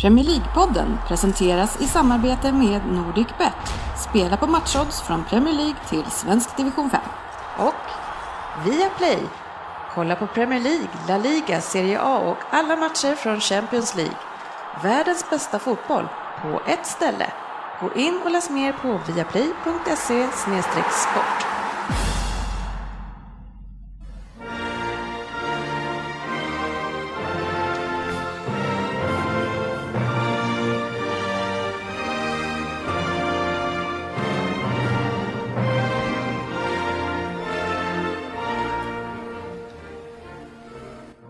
Premier League-podden presenteras i samarbete med NordicBet. Spela på matchodds från Premier League till svensk division 5. Och Viaplay. Kolla på Premier League, La Liga, Serie A och alla matcher från Champions League. Världens bästa fotboll på ett ställe. Gå in och läs mer på viaplay.se sport.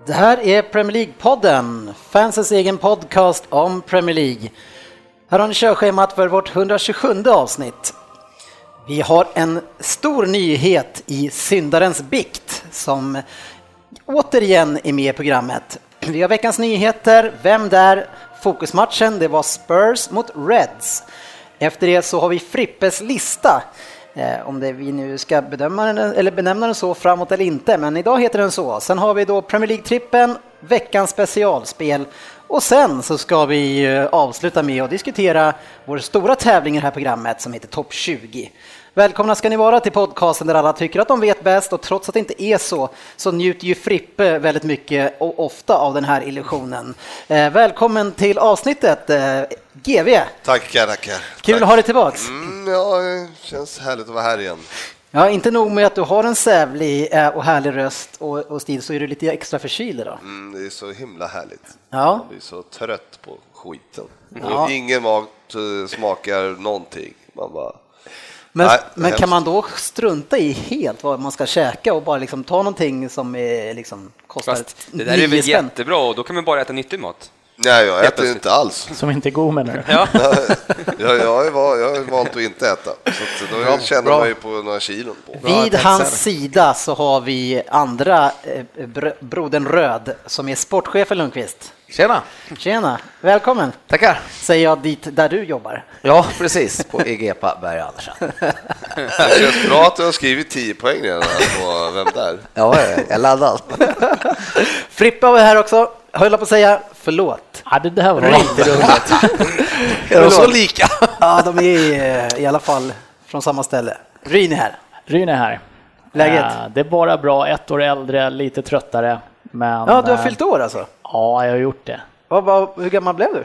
Det här är Premier League-podden, fansens egen podcast om Premier League. Här har ni körschemat för vårt 127 avsnitt. Vi har en stor nyhet i Syndarens bikt som återigen är med i programmet. Vi har veckans nyheter, Vem där? Fokusmatchen, det var Spurs mot Reds. Efter det så har vi Frippes lista Eh, om det vi nu ska bedöma den, eller benämna den så framåt eller inte, men idag heter den så. Sen har vi då Premier League-trippen, veckans specialspel och sen så ska vi eh, avsluta med att diskutera vår stora tävling i det här programmet som heter Topp 20. Välkomna ska ni vara till podcasten där alla tycker att de vet bäst och trots att det inte är så så njuter ju Frippe väldigt mycket och ofta av den här illusionen. Eh, välkommen till avsnittet eh, GV. Tackar, tackar. Kul Tack. att ha dig tillbaks. Mm, ja, det känns härligt att vara här igen. Ja, inte nog med att du har en sävlig eh, och härlig röst och, och stil så är du lite extra förkyld idag. Mm, det är så himla härligt. Ja. Man blir så trött på skiten. Ja. Och ingen mat smakar någonting. Man bara... Men, Nej, men kan man då strunta i helt vad man ska käka och bara liksom ta någonting som är, liksom, kostar Fast det där är väl jättebra och då kan man bara äta nyttig mat. Nej, jag äter plötsligt. inte alls. Som inte är god menar du? Ja, Jag, jag, är, van- jag är vant att inte äta. Så då Bra, känner bra. man ju på några kilon på. Vid hans sida så har vi andra eh, br- brodern Röd som är sportchefen Lundqvist. Tjena! Tjena, välkommen Tackar! säger jag dit där du jobbar. Ja, precis. På Egepa Berg Andersen. Det känns bra att du har skrivit 10 poäng redan på Vem där? Ja, jag är laddad. Frippe har vi här också, höll på att säga förlåt. Ja, det där var riktigt roligt. Är de så lika? Ja, de är eh, i alla fall från samma ställe. Ryn är här. Ryn är här. Läget? Eh, Det är bara bra, ett år äldre, lite tröttare. Men, Ja, du har eh, fyllt år alltså? Ja, jag har gjort det. Vad, vad, hur gammal blev du?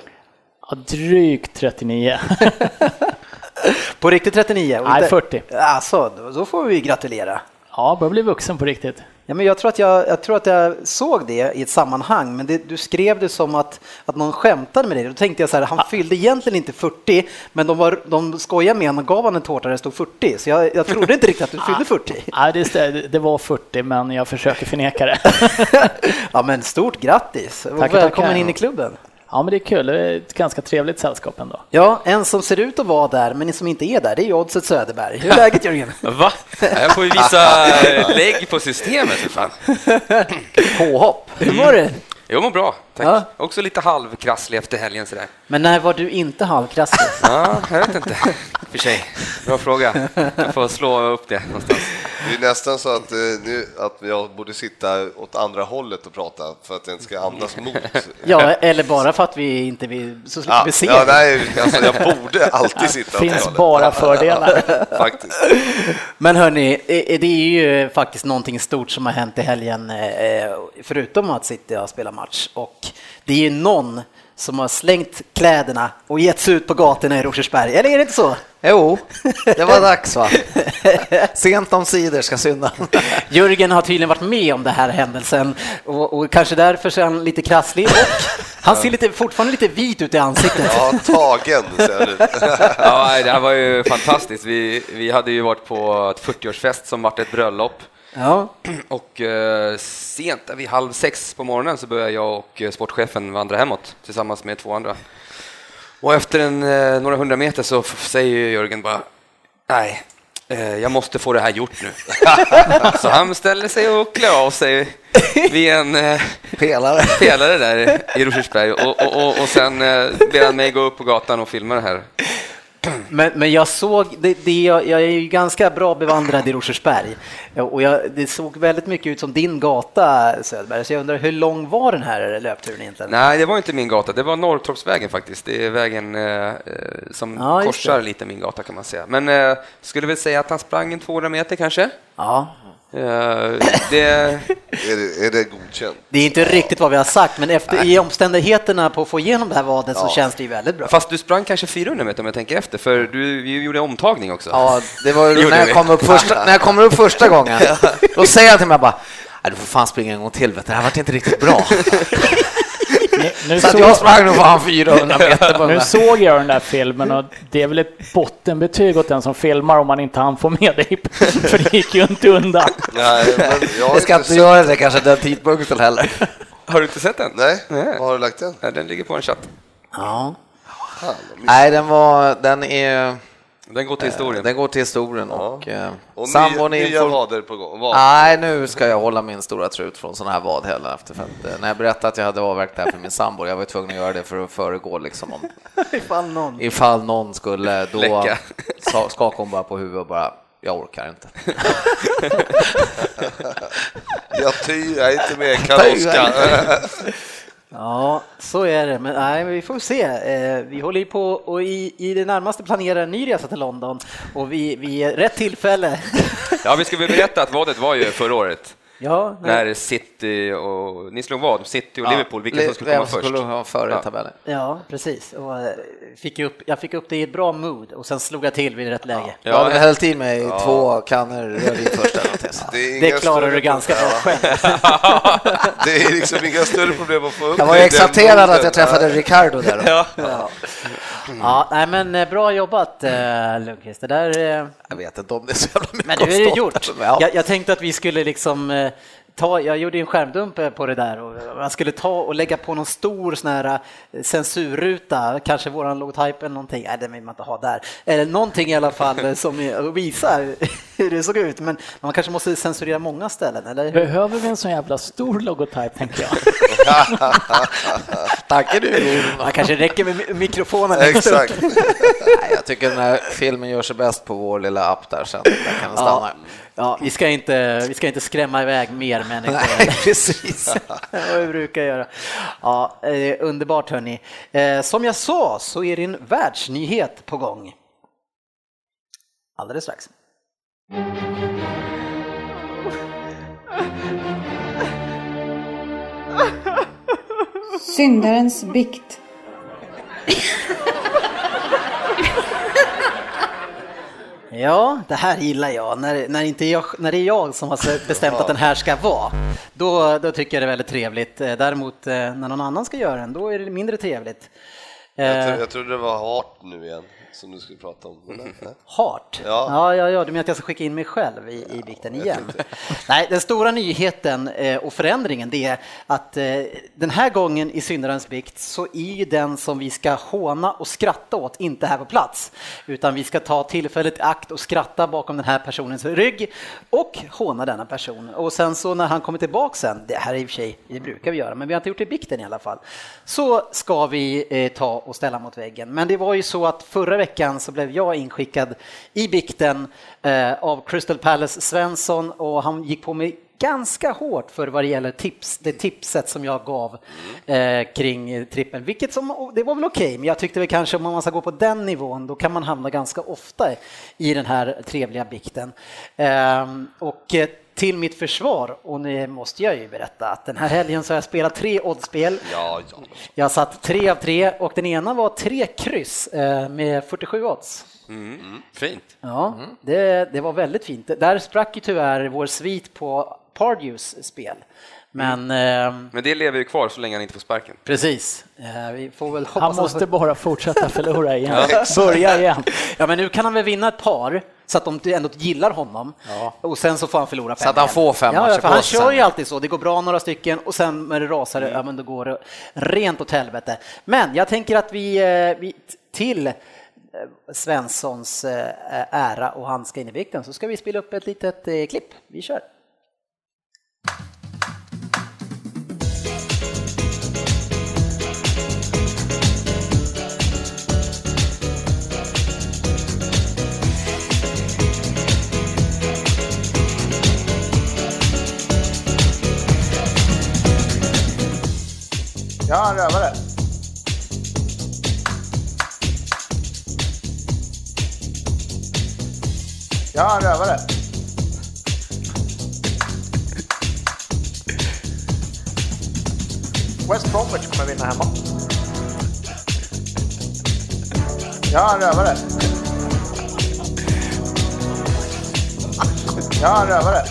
Ja, drygt 39. På riktigt 39? och Nej, inte- 40. Alltså, då, då får vi gratulera. Ja, börjar bli vuxen på riktigt. Ja, men jag, tror att jag, jag tror att jag såg det i ett sammanhang, men det, du skrev det som att, att någon skämtade med det. Då tänkte jag så här, han fyllde egentligen inte 40, men de, var, de skojade med honom och gav honom en tårta där det stod 40, så jag, jag trodde inte riktigt att du fyllde 40. Nej, det, det var 40, men jag försöker förneka det. Ja, men stort grattis och Tackar, välkommen tackar. in i klubben. Ja, men det är kul. Det är ett ganska trevligt sällskap ändå. Ja, en som ser ut att vara där, men som inte är där, det är Oddset Söderberg. Hur är läget Jörgen? va? Jag får ju visa lägg på systemet för fan. Påhopp. Hur var det? Jag mår bra, tack. Ja. Också lite halvkrasslig efter helgen sådär. Men när var du inte halvkrasslig? Ja, jag vet inte. För sig. Bra fråga. Jag får slå upp det någonstans. Det är nästan så att, eh, nu, att jag borde sitta åt andra hållet och prata för att jag inte ska andas mot. Ja, eller bara för att vi inte vill, så slipper Ja, vi se. ja, nej, alltså, jag borde alltid sitta åt det finns bara fördelar. Faktiskt. Men hörni, eh, det är ju faktiskt någonting stort som har hänt i helgen, eh, förutom att City har spelat match. Och det är ju någon som har slängt kläderna och gett sig ut på gatorna i Rosersberg, eller är det inte så? Jo, det var dags va? Sent om sidor ska synda. Jörgen har tydligen varit med om den här händelsen och, och kanske därför så är han lite krasslig och han ser lite, fortfarande lite vit ut i ansiktet. Ja, tagen ser det ut. Ja, det här var ju fantastiskt. Vi, vi hade ju varit på ett 40-årsfest som vart ett bröllop. Ja, Och eh, sent, vid halv sex på morgonen, så började jag och eh, sportchefen vandra hemåt tillsammans med två andra. Och efter en, eh, några hundra meter så säger Jörgen bara, nej, eh, jag måste få det här gjort nu. så han ställer sig och klär av sig vid en eh, Pelare. pelare där i Rosersberg och, och, och, och sen ber han mig gå upp på gatan och filma det här. Men, men jag såg, det, det, jag, jag är ju ganska bra bevandrad i Rosersberg och jag, det såg väldigt mycket ut som din gata Söderberg, så jag undrar hur lång var den här löpturen egentligen? Nej, det var inte min gata, det var Norrtorpsvägen faktiskt. Det är vägen eh, eh som Ja, korsar lite min gata kan man säga. Men eh, skulle väl säga att han sprang en 200 meter kanske. Ja, det, Är det, är det godkänt? det är inte riktigt vad vi har sagt, men efter, i omständigheterna på att få igenom det här vadet så känns det ju väldigt bra. fast du sprang kanske 400 meter om jag tänker efter, för du vi gjorde omtagning också. Ja, det var när jag, kom upp första, när jag kommer upp första gången. Då säger han till mig bara, "Nej, du får fan springa en gång till, vet du. det här vart inte riktigt bra. Nu, nu, Så att såg, jag sprang nog fan 400 meter på nu där. såg jag den där filmen och det är väl ett bottenbetyg åt den som filmar om man inte hann få med dig, för det gick ju inte undan. Nej, men jag Jag ska inte göra det kanske den tidpunkten heller. Har du inte sett den? Nej, Nej. var har du lagt den? Ja, Den ligger på en chatt. Ja. Nej, den var, den är, Den går till historien. den går till historien och, eh, Och sambon nya, är nya vader på gång. Vad? Nej, nu ska jag hålla min stora trut från sådana här vad heller efter för att, eh, när jag berättade att jag hade avverkat det här för min sambo, jag var tvungen att göra det för att föregå liksom om, Ifall någon. ifall någon skulle då Läcka. skakade hon bara på huvudet och bara jag orkar inte. Jag tyr, jag är inte med Karl-Oskar. Ja, så är det. Men nej, men vi får se. Eh, vi håller ju på och i, i det närmaste planerar en ny resa till London och vi, vi är rätt tillfälle. Ja, vi ska väl berätta att vadet var ju förra året ja, nej. När City och... Ni slog vad? City och Liverpool, vilka som skulle komma först? skulle vara före Ja. tabellen? ja, precis. Och, eh, fick upp, jag fick upp det i ett bra mood och sen slog jag till vid rätt läge. Jag hade Ja, hällt i mig två kannor rödvin först eller. Det, är Det klarar du ganska bra själv. Det är liksom inga större problem att få upp Jag var exalterad att jag träffade Ricardo där. Ja. Ja, nej, men eh, bra jobbat eh, Lundqvist. Det där, eh, Jag vet inte om det är så jävla mycket men nu är det gjort. ja. Jag, jag tänkte att vi skulle liksom eh, ta, jag gjorde en skärmdump eh, på det där och man skulle ta och lägga på någon stor sån här eh, censurruta, kanske våran logotyp eller någonting, nej den vill man inte ha där, eller någonting i alla fall eh, som visar hur det såg ut, men man kanske måste censurera många ställen, eller? Behöver vi en sån jävla stor logotyp, tänker jag. Tackar du. Man kanske räcker med mi- mikrofonen. Exakt. Nej, jag tycker den här filmen gör sig bäst på vår lilla app där sen. Där kan den stanna. Ja, ja, vi, ska inte, vi ska inte skrämma iväg mer människor. Nej, precis. vad vi brukar göra. Ja, eh, underbart hörni. Eh, som jag sa så är det en världsnyhet på gång. Alldeles strax. Syndarens bikt. Ja, det här gillar jag. När, när, inte jag, när det är jag som har bestämt att den här ska vara, då, då tycker jag det är väldigt trevligt. Eh, Däremot eh, när någon annan ska göra den, då är det mindre trevligt. Jag, Eh, tro, jag trodde det var hart nu igen som du skulle prata om. Hart? Ja. ja, ja, ja. Du menar att jag ska skicka in mig själv i, i bikten igen? Nej, den stora nyheten eh, och förändringen det är att eh, den här gången i syndarens bikt så är ju den som vi ska håna och skratta åt inte här på plats, utan vi ska ta tillfället i akt och skratta bakom den här personens rygg och håna denna person. Och sen så när han kommer tillbaka sen, det här är i och för sig, det brukar vi göra, men vi har inte gjort det i bikten i alla fall, så ska vi eh, ta och ställa mot väggen. Men det var ju så att förra veckan så blev jag inskickad i bikten eh, av Crystal Palace Svensson och han gick på mig ganska hårt för vad det gäller tips, det tipset som jag gav eh, kring trippen, vilket som, det var väl okej, men jag tyckte väl kanske om man ska gå på den nivån, då kan man hamna ganska ofta i den här trevliga bikten. Ehm, eh, och till mitt försvar, och nu måste jag ju berätta att den här helgen så har jag spelat tre oddspel. Ja, ja. Jag har satt tre av tre och den ena var tre kryss eh, med 47 odds. Mm. Fint. Ja, det, det var väldigt fint. Där sprack ju tyvärr vår svit på Pardew's spel. Men ehm, Men det lever ju kvar så länge han inte får sparken. precis, eh, vi får väl hoppas Han att- måste bara fortsätta förlora igen. Börja igen. Ja, men nu kan han väl vinna ett par så att de ändå gillar honom och sen så får han förlora fem Så att han får fem ja, matcher ja, på Han kör ju alltid så, det går bra några stycken och sen när det rasar, ja men då går det rent åt helvete. Men jag tänker att vi, eh, vi till eh, Svenssons eh, ära och han ska in i vikten så ska vi spela upp ett litet klipp. Vi kör. Ja, en rövare. Er ja, en rövare. Er West Bromwich kommer vinna hemma. Ja, rövare. Er ja, en rövare.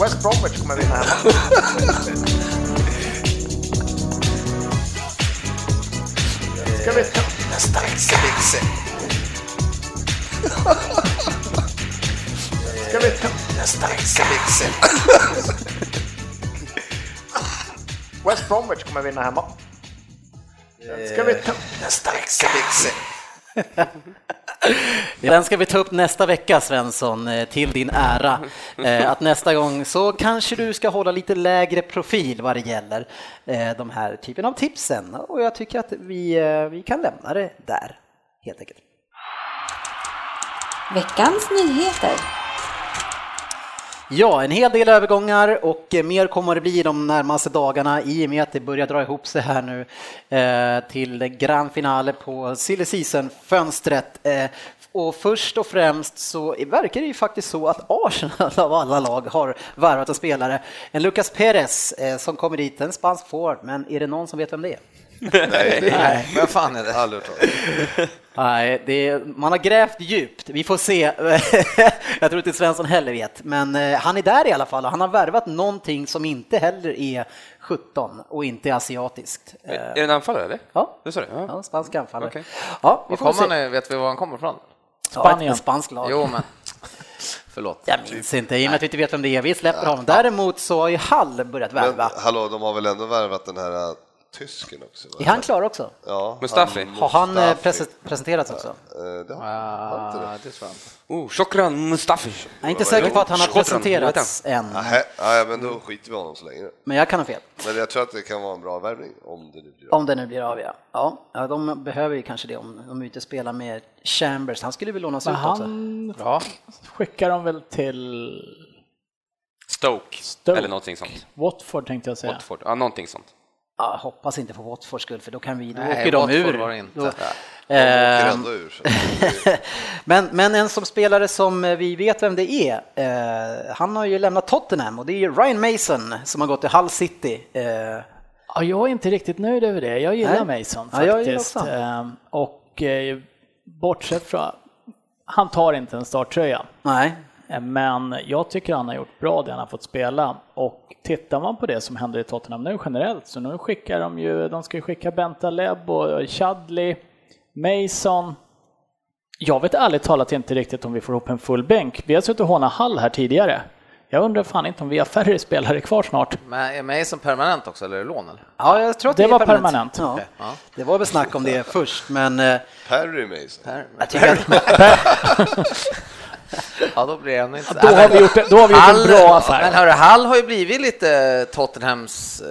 West Bromwich kommer vinna hemma. Ska vi ta... Nästa växel. Ska vi ta... Nästa växel. West Bromwich kommer vinna hemma. Ska vi ta... Nästa växel. Den ska vi ta upp nästa vecka Svensson, eh, till din ära. Eh, att nästa gång så kanske du ska hålla lite lägre profil vad det gäller eh, de här typen av tipsen. Och jag tycker att vi, vi kan lämna det där, helt enkelt. Veckans nyheter. Ja, en hel del övergångar och eh, mer kommer det bli de närmaste dagarna i och med att det börjar dra ihop sig här nu eh, till grand finale på silly season-fönstret. Eh, och först och främst så verkar det ju faktiskt så att Arsenal av alla lag har värvat en spelare. En Lucas Perez eh, som kommer dit, en spansk forward, men är det någon som vet vem det är? Nej, Nej, vad fan är det? aldrig. Nej, det är, man har grävt djupt. Vi får se. Jag tror inte Svensson heller vet, men eh, han är där i alla fall. Han har värvat någonting som inte heller är 17 och inte är asiatiskt. Eh, Är det en anfallare eller? Ja, Det du? Ja. ja spansk anfallare. Okej. Ja, vi får se. han, vet vi var han kommer ifrån? Ja, Spanien. ett spanskt lag. Jo, men förlåt. Jag minns inte, i och med att vi inte vet vem det är. Vi släpper honom. Däremot så har ju Hall börjat Men värva. hallå, de har väl ändå värvat den här äh, tysken också? Va? Är han klar också? Ja, Mustafi? Har han eh, Mustafi. presenterats också? Eh, Det har han inte Ah, det. det tror jag inte. Oh, Shokran Mustafi. Jag är inte säker på att han har presenterats än, ja, men då skiter vi i honom så länge. men jag kan ha fel. Men jag tror att det kan vara en bra värvning om det nu blir av. Om det nu blir av, ja. ja. Ja, de behöver ju kanske det om de inte spelar med Chambers. Han skulle väl lånas ut också. han Bra. skickar de väl till Stoke. Stoke. Eller någonting sånt. Watford tänkte jag säga. Watford. Ja, någonting sånt. Ja, hoppas inte för Watfords skull, för då kan vi, då Nej, åker de ur. var det inte. Då, De Ehm, ur. men, men en som spelare som vi vet vem det är, eh, han har ju lämnat Tottenham och det är Ryan Mason som har gått till Hull City. Eh, Ja, jag är inte riktigt nöjd över det. Jag gillar Nej. Mason Ja, jag gillar faktiskt. också. Ehm, Och eh, bortsett från... Han tar inte en starttröja. nej, Eh, Men jag tycker han har gjort bra det han har fått spela. Och tittar man på det som händer i Tottenham nu generellt så nu skickar de ju, de ska ju skicka Bentaleb och Chadley, Mason. Jag vet ärligt talat inte riktigt om vi får ihop en full bänk. Vi har suttit och hånat Hall här tidigare. Jag undrar fan inte om vi har färre spelare kvar snart. Men är Mason permanent också, eller är det lån? Eller? ja, jag tror att det, Det är var permanent. Ja, Ja. det var väl snack om det först, men eh, Perry Mason. jag tycker att Ja, då blir det ännu inte... Då har vi gjort, då har vi gjort en bra affär. Men hörru, Hall har ju blivit lite Tottenhams eh,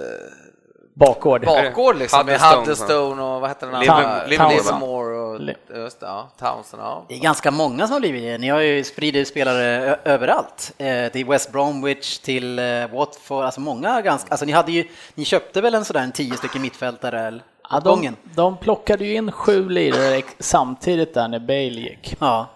Bakgård. bakgård liksom, med Huddestone, Huddestone och vad heter den andra? Livermore, och just det, ja, Townsend, ja. Det är ganska många som har blivit det. Ni har ju spridit spelare överallt. Eh, till West Bromwich, till eh, Watford, alltså många ganska, alltså ni hade ju, ni köpte väl en sådär en tio stycken mittfältare eller, Ja, de, de plockade ju in sju lirare samtidigt där när Bale gick. Ja,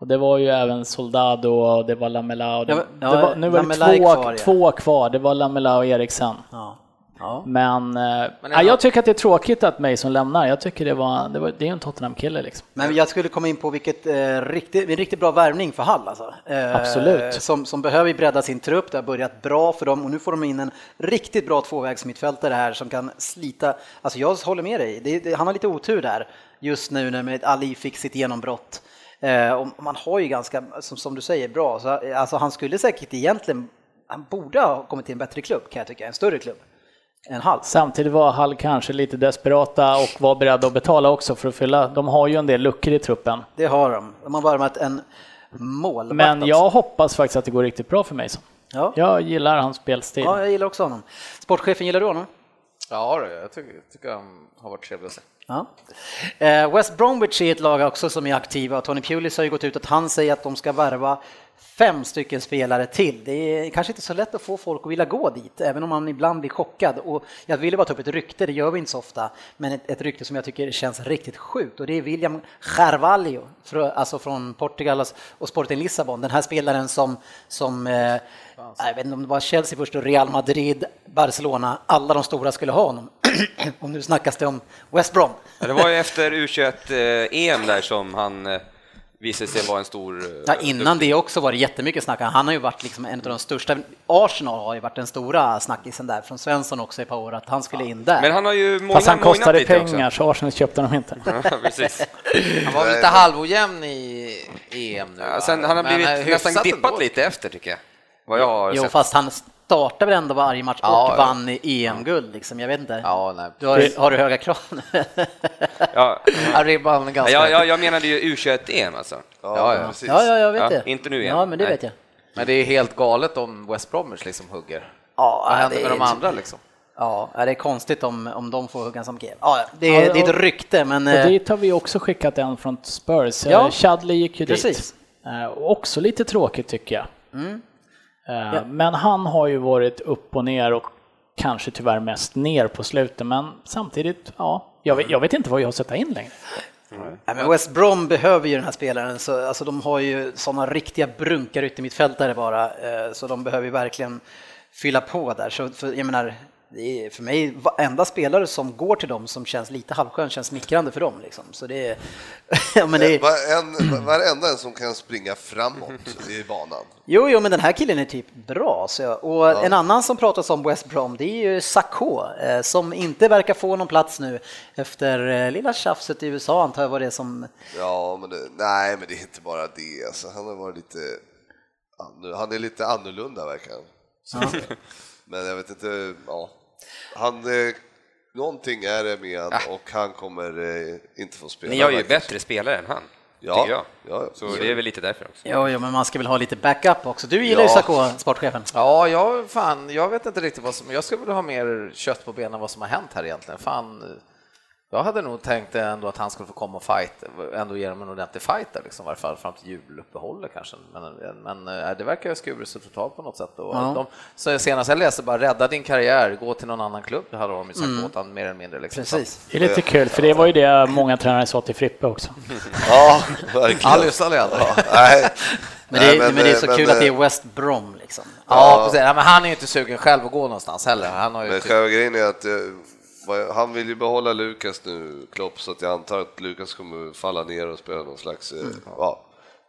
Och det var ju även Soldado och det var Lamela och det, Ja, ja, det var, nu var det två kvar, två kvar. Det var Lamela och Eriksen. ja, ja. Men, eh, Men ja, jag tycker att det är tråkigt att Mason lämnar. Jag tycker det var, det, var, det är en Tottenham-kille liksom. Men jag skulle komma in på vilket eh, riktigt, en riktigt bra värvning för Hall alltså. Eh, Absolut. Som, som behöver ju bredda sin trupp, det har börjat bra för dem och nu får de in en riktigt bra tvåvägsmittfältare här som kan slita, alltså jag håller med dig, det, det, han har lite otur där just nu när med Ali fick sitt genombrott. Eh, och man har ju ganska, som, som du säger, bra, så, alltså han skulle säkert egentligen, han borde ha kommit till en bättre klubb kan jag tycka, en större klubb. Samtidigt var Hall kanske lite desperata och var beredda att betala också för att fylla. De har ju en del luckor i truppen. Det har de, de har värvat en målvakt Men också. jag hoppas faktiskt att det går riktigt bra för Mason. Ja. Jag gillar hans spelstil. Ja, jag gillar också honom. Sportchefen, gillar du honom? Ja, jag tycker, tycker han har varit trevlig att se. Ja. Eh, West Bromwich är ett lag också som är aktiva. Tony Pulis har ju gått ut att han säger att de ska värva fem stycken spelare till. Det är kanske inte så lätt att få folk att vilja gå dit, även om man ibland blir chockad. Och jag ville bara ta upp ett rykte, det gör vi inte så ofta, men ett, ett rykte som jag tycker känns riktigt sjukt och det är William Carvalho, alltså från Portugal och Sporting Lissabon. Den här spelaren som, som eh, jag vet inte om det var Chelsea först och Real Madrid, Barcelona, alla de stora skulle ha honom. och nu snackas det om West Brom. Ja, det var ju efter U21-EM där som han eh, visade sig vara en stor... eh, Ja, innan det också var det jättemycket snack. Han har ju varit liksom en av de största. Arsenal har ju varit den stora snackisen där från Svensson också i ett par år att han skulle in där. Men han har ju Fast han kostade lite också. pengar så Arsenal köpte honom inte. Ja, precis. Han var väl lite halvojämn i EM nu. Ja, sen, han har blivit eh, nästan dippat ändå. lite efter tycker jag. Vad jag har Jo, sett. fast han startar väl ändå varje match och Ja, ja. vann i EM-guld liksom. Jag vet inte. Ja, nej. Du har, har du höga krav? Ja, Ja, Ribban ganska... jag, jag, jag menade ju U21-EM alltså. Ja, ja. precis. ja, ja, jag vet Ja, det. inte nu igen. Ja, men det Nej. vet jag. Men det är helt galet om West Bromwich liksom hugger. Ja, Vad händer det med är- de andra liksom? Ja, det är konstigt om, om de får hugga som GM. Ja, det, Ja, är, det är och- ett rykte, men... Och eh, dit har vi också skickat en från Spurs. Ja, Ja, Chadley gick ju precis. dit. Eh, Också lite tråkigt tycker jag. Mm. Eh, Ja. Men han har ju varit upp och ner och kanske tyvärr mest ner på slutet. Men samtidigt, ja, jag vet, jag vet inte vad jag har sätta in längre. Ja, men West Brom behöver ju den här spelaren, så, alltså, de har ju sådana riktiga brunkar ute i mittfältare bara, eh, så de behöver ju verkligen fylla på där. Så, för, jag menar, är för mig varenda spelare som går till dem som känns lite halvskön känns smickrande för dem. Liksom. Så det är, ja, men det är, Varen- Varenda en som kan springa framåt i banan. jo, jo, men den här killen är typ bra. Så och en annan som pratas om West Brom, det är ju Sakho, eh, som inte verkar få någon plats nu efter eh, lilla tjafset i USA, antar jag var det som Ja, men det, nej, men det är inte bara det. Alltså, han har varit lite... Han är lite annorlunda verkar han. Men jag vet inte, ja. Han, eh, någonting är det med han och han kommer eh, inte få spela. Ni har ju verkar det bättre spelare än han, Ja, ja, ja. Så det är väl lite därför också. Jo, jo, men man ska väl ha lite backup också. Du gillar ju Ja. Sakho, sportchefen. Ja, jag, fan, jag vet inte riktigt vad som... Jag skulle vilja ha mer kött på benen vad som har hänt här egentligen. Fan, jag hade nog tänkt ändå att han skulle få komma och fight, ändå ge dem en ordentlig fight där, liksom, i varje fall fram till juluppehållet kanske. Men, men eh, det verkar ha skurit sig totalt på något sätt. Och Ja. de, så senast jag läste bara rädda din karriär, gå till någon annan klubb, hade de ju sagt åt honom mer eller mindre. Liksom. Precis. Det är lite kul, för det var ju det många tränare sa till Frippe också. Ja, verkligen. Han lyssnade aldrig. Ja, nej. Men det, Nej, men, det är så men, kul att det är eh, West Brom liksom. Ja, precis. Ja, men han är ju inte sugen själv att gå någonstans heller. Han har ju Men typ- själva grejen är att eh, han vill ju behålla Lukas nu, Klopp, så att jag antar att Lukas kommer falla ner och spela någon slags, eh, ja,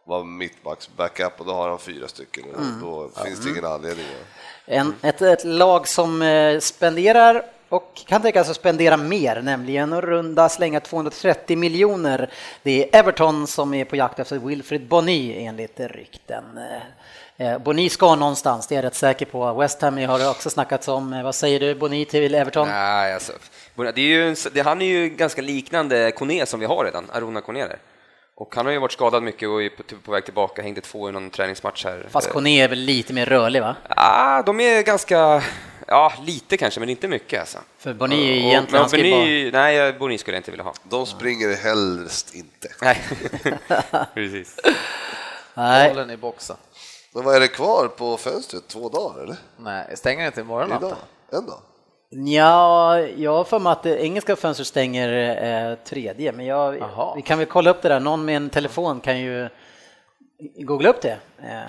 vara mittbacks backup och då har han fyra stycken och då finns det ingen anledning. att- En, ett, ett lag som eh, spenderar och kan tänka sig att spendera mer, nämligen att runda slänga 230 miljoner. Det är Everton som är på jakt efter Wilfred Bony enligt rykten. Eh, Bony ska någonstans, det är jag rätt säker på. West Ham har det också snackats om. Eh, Vad säger du, Bony till Everton? Nej, alltså, det är ju, det, han är ju ganska liknande Kone som vi har redan, Arona Kone där. Och han har ju varit skadad mycket och är på, typ på väg tillbaka, hängde två i någon träningsmatch här. Fast Eh, Kone är väl lite mer rörlig va? Ah, de är ganska, ja lite kanske, men inte mycket alltså. För Bony är Och- egentligen... men ska ju Bony, nej, Bony skulle jag inte vilja ha. De springer helst inte. Nej, precis. bara, nej, bollen i boxen. Men vad är det kvar på fönstret? Två dagar eller? Nej, stänger inte imorgon Idag? natten? En dag? Ja, jag har för mig att det engelska fönstret stänger eh, tredje, men jag, vi kan väl kolla upp det där. Någon med en telefon kan ju googla upp det. Eh,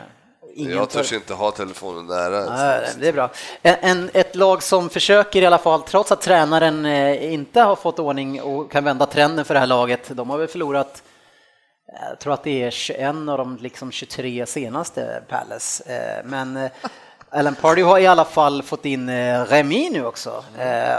ingen Jag för- törs inte ha telefonen nära. Ja, det är bra. En, en, ett lag som försöker i alla fall, trots att tränaren eh, inte har fått ordning och kan vända trenden för det här laget, de har väl förlorat jag tror att det är 21 av de liksom 23 senaste Palace. Eh, Men eh, Alan Pardew har i alla fall fått in eh, Remy nu också.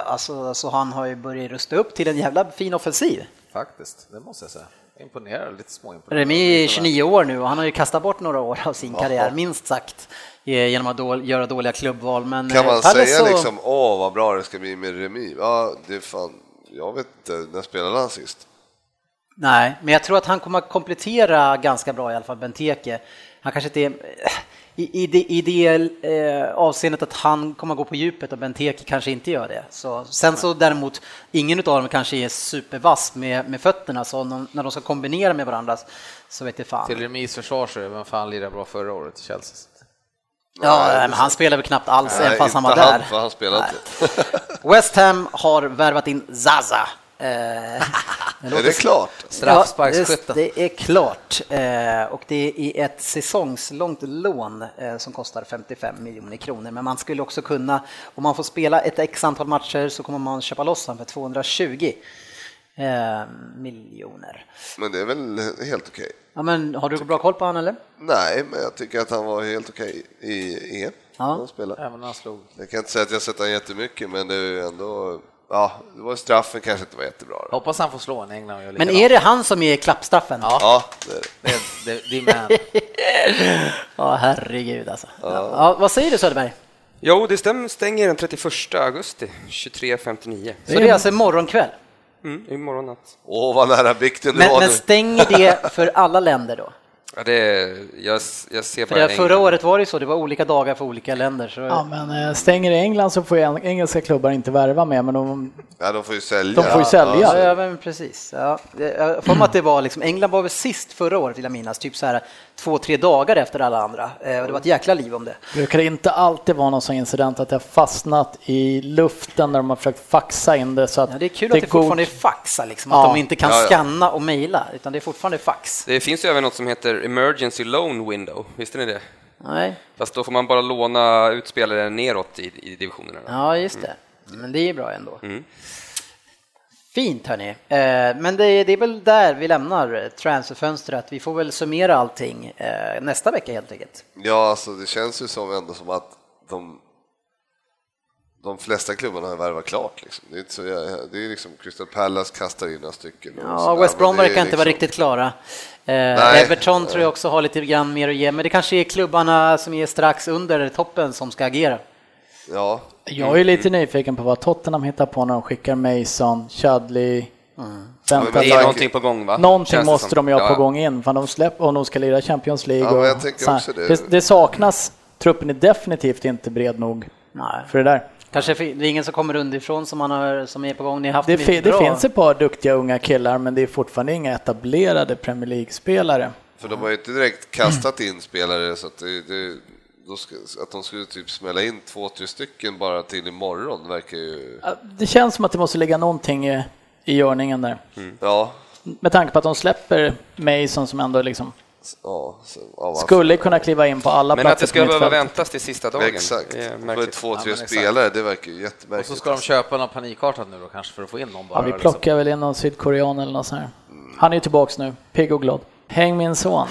Alltså, så han har ju börjat rusta upp till en jävla fin offensiv. Faktiskt, det måste jag säga. Imponerad, lite småimponerad. Remy är 29 år nu och han har ju kastat bort några år av sin karriär, minst sagt, genom att då, göra dåliga klubbval. Men Kan man Palace säga så- liksom, åh vad bra det ska bli med Remi? Ja, det är fan, jag vet inte, när spelade han sist? Nej, men jag tror att han kommer att komplettera ganska bra i alla fall, Benteke. han kanske inte är i, i det, i det eh, avseendet att han kommer gå på djupet och Benteke kanske inte gör det. Så, sen så däremot, ingen av dem kanske är supervass med, med fötterna, så de, när de ska kombinera med varandra så vet jag fan. Till remis försvar så är vem fan lirade bra förra året i Chelsea? Ja, men han spelar väl knappt alls, Nej, även fast han var där. han, han. West Ham har värvat in Zaza. Eh, Är det klart? Straffsparksskytten. Ja, det är klart. Eh, och det är ett säsongslångt lån eh, som kostar 55 miljoner kronor. Men man skulle också kunna, om man får spela ett x antal matcher så kommer man köpa loss honom för 220 eh, miljoner. Men det är väl helt okej? Ja, men har du bra koll på honom eller? Nej, men jag tycker att han var helt okej i EM. Ja. Även när han slog. Jag kan inte säga att jag sett honom jättemycket, men det är ju ändå... Ja, det var straffen kanske inte var jättebra. Då. Hoppas han får slå en England och Men är det han som är klappstraffen? Ja. Ja, det är det. Det det, det. Ja, herregud alltså. Ja. vad säger du Söderberg? Jo, det stämmer, stänger den 31 augusti 23.59. Så det är alltså imorgon kväll? Mm, imorgon natt. Åh, vad nära bikten du Men, var men nu. stänger det för alla länder då? Ja, det är, jag, jag ser För bara det, förra året var det så, det var olika dagar för olika länder. Så... Ja, men eh, stänger i England så får engelska klubbar inte värva med, men de, Ja, de får ju sälja. De får ju sälja. Ja, ja, men precis. Ja. Jag får att det var liksom, England var väl sist förra året vill jag minnas, typ så här två, tre dagar efter alla andra. Eh, Och det var ett jäkla liv om det. brukar det inte alltid vara någon sån incident att det har fastnat i luften när de har försökt faxa in det så att Ja, det är kul att det går- fortfarande är faxa, liksom, att Ja. de inte kan Ja, ja. scanna och mejla, utan det är fortfarande fax. Det finns ju även något som heter emergency loan window, visste ni det? Nej. Fast då får man bara låna ut spelare neråt i, i divisionerna. Ja, just det. Men det är bra ändå. Mm. Fint hörni. Eh, Men det är, det är väl där vi lämnar transferfönstret. Vi får väl summera allting eh, nästa vecka helt enkelt. Ja, alltså det känns ju som ändå som att de, de flesta klubbarna har värvat klart. Liksom. Det är, så, det är liksom Crystal Palace kastar in några stycken. Ja, West Brom verkar inte vara liksom- riktigt klara. Eh, Nej. Everton tror jag också har lite grann mer att ge, men det kanske är klubbarna som är strax under toppen som ska agera. Ja, Jag är lite nyfiken på vad Tottenham hittar på när de skickar Mason, Chudley, Mm. Vänta, Det är tanke- någonting på gång va? Någonting måste som. de ju ha på gång in, för de släpper om de ska lira Champions League. Ja, och det. det. Det saknas, truppen är definitivt inte bred nog Nej. för det där. Kanske det är ingen som kommer underifrån som, man har, som är på gång. Ni har haft Det, fi- det finns ett par duktiga unga killar, men det är fortfarande inga etablerade Premier League-spelare. för de har ju inte direkt kastat in spelare så att, det, det, ska, att de skulle typ smälla in två, tre stycken bara till imorgon verkar ju... Ja, Det känns som att det måste ligga någonting i, i görningen där. Ja, Med tanke på att de släpper Mason som ändå liksom ja, så, ja skulle kunna kliva in på alla Men att det platser ska behöva väntas till sista dagen. exakt. Det är Med två, tre men exakt. spelare, det verkar ju Och jättemärkligt. så ska de köpa någon panikartat nu då kanske för att få in någon bara. Ja, vi liksom. plockar väl in någon sydkorean eller något sånt här. Han är ju tillbaks nu, pigg och glad. Häng min son.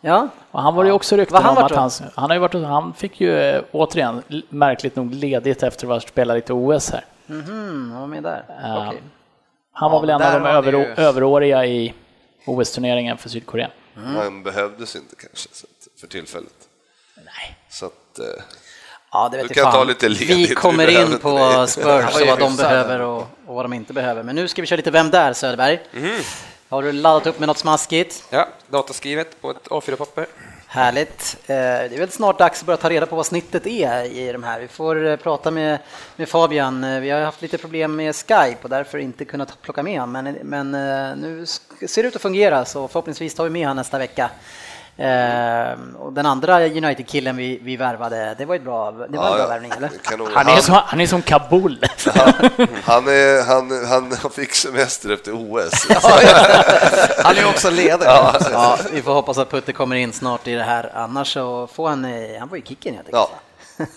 Ja, Och han var ju också rykten han om att han, han har ju varit, han fick ju eh, återigen märkligt nog ledigt efter att ha spelat lite OS här. mhm, han var med där. Ja. Okej. Han var Ja, väl en av de över, ju- överåriga i OS-turneringen för Sydkorea. Han behövdes inte kanske för tillfället. Nej. Så att, eh, Ja, det vet Du jag kan fan. ta lite ledigt, Vi vi kommer in på. Spurs och vad de behöver och, och vad de inte behöver. Men nu ska vi köra lite Vem där Söderberg? Har du laddat upp med något smaskigt? Ja, dataskrivet på ett A4-papper. Härligt. Eh, Det är väl snart dags att börja ta reda på vad snittet är i de här. Vi får eh, prata med, med Fabian. Eh, Vi har haft lite problem med Skype och därför inte kunnat plocka med honom. Men, men nu ser det ut att fungera så förhoppningsvis tar vi med honom nästa vecka. Eh, och den andra United-killen vi, vi värvade, det var ett bra, det var en ja, bra ja, värvning eller? kanon. Han är, som, han är som Kabul. Han, är, han, han fick semester efter OS. Han är ju också ledig. Ja, vi får hoppas att Putte kommer in snart i det här, annars så får han, eh, han får ju kicken helt enkelt.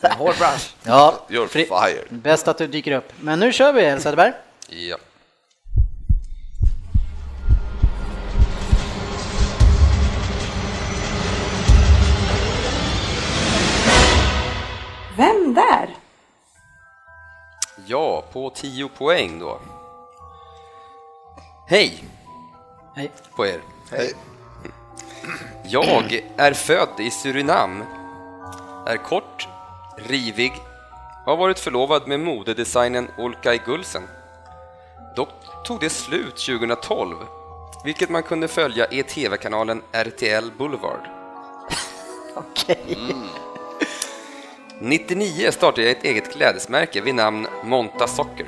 Ja, Hård bransch. Ja, you're fired. bäst att du dyker upp. Men nu kör vi Söderberg. Ja. Vem där? ja, på 10 poäng då. Hej Hej. på er. Hej. Jag är född i Surinam, är kort, rivig, har varit förlovad med modedesignern Olkay Gulsen. Dock tog det slut 2012, vilket man kunde följa i TV-kanalen RTL Boulevard. Okej. 99 startade jag ett eget klädesmärke vid namn Monta Soccer.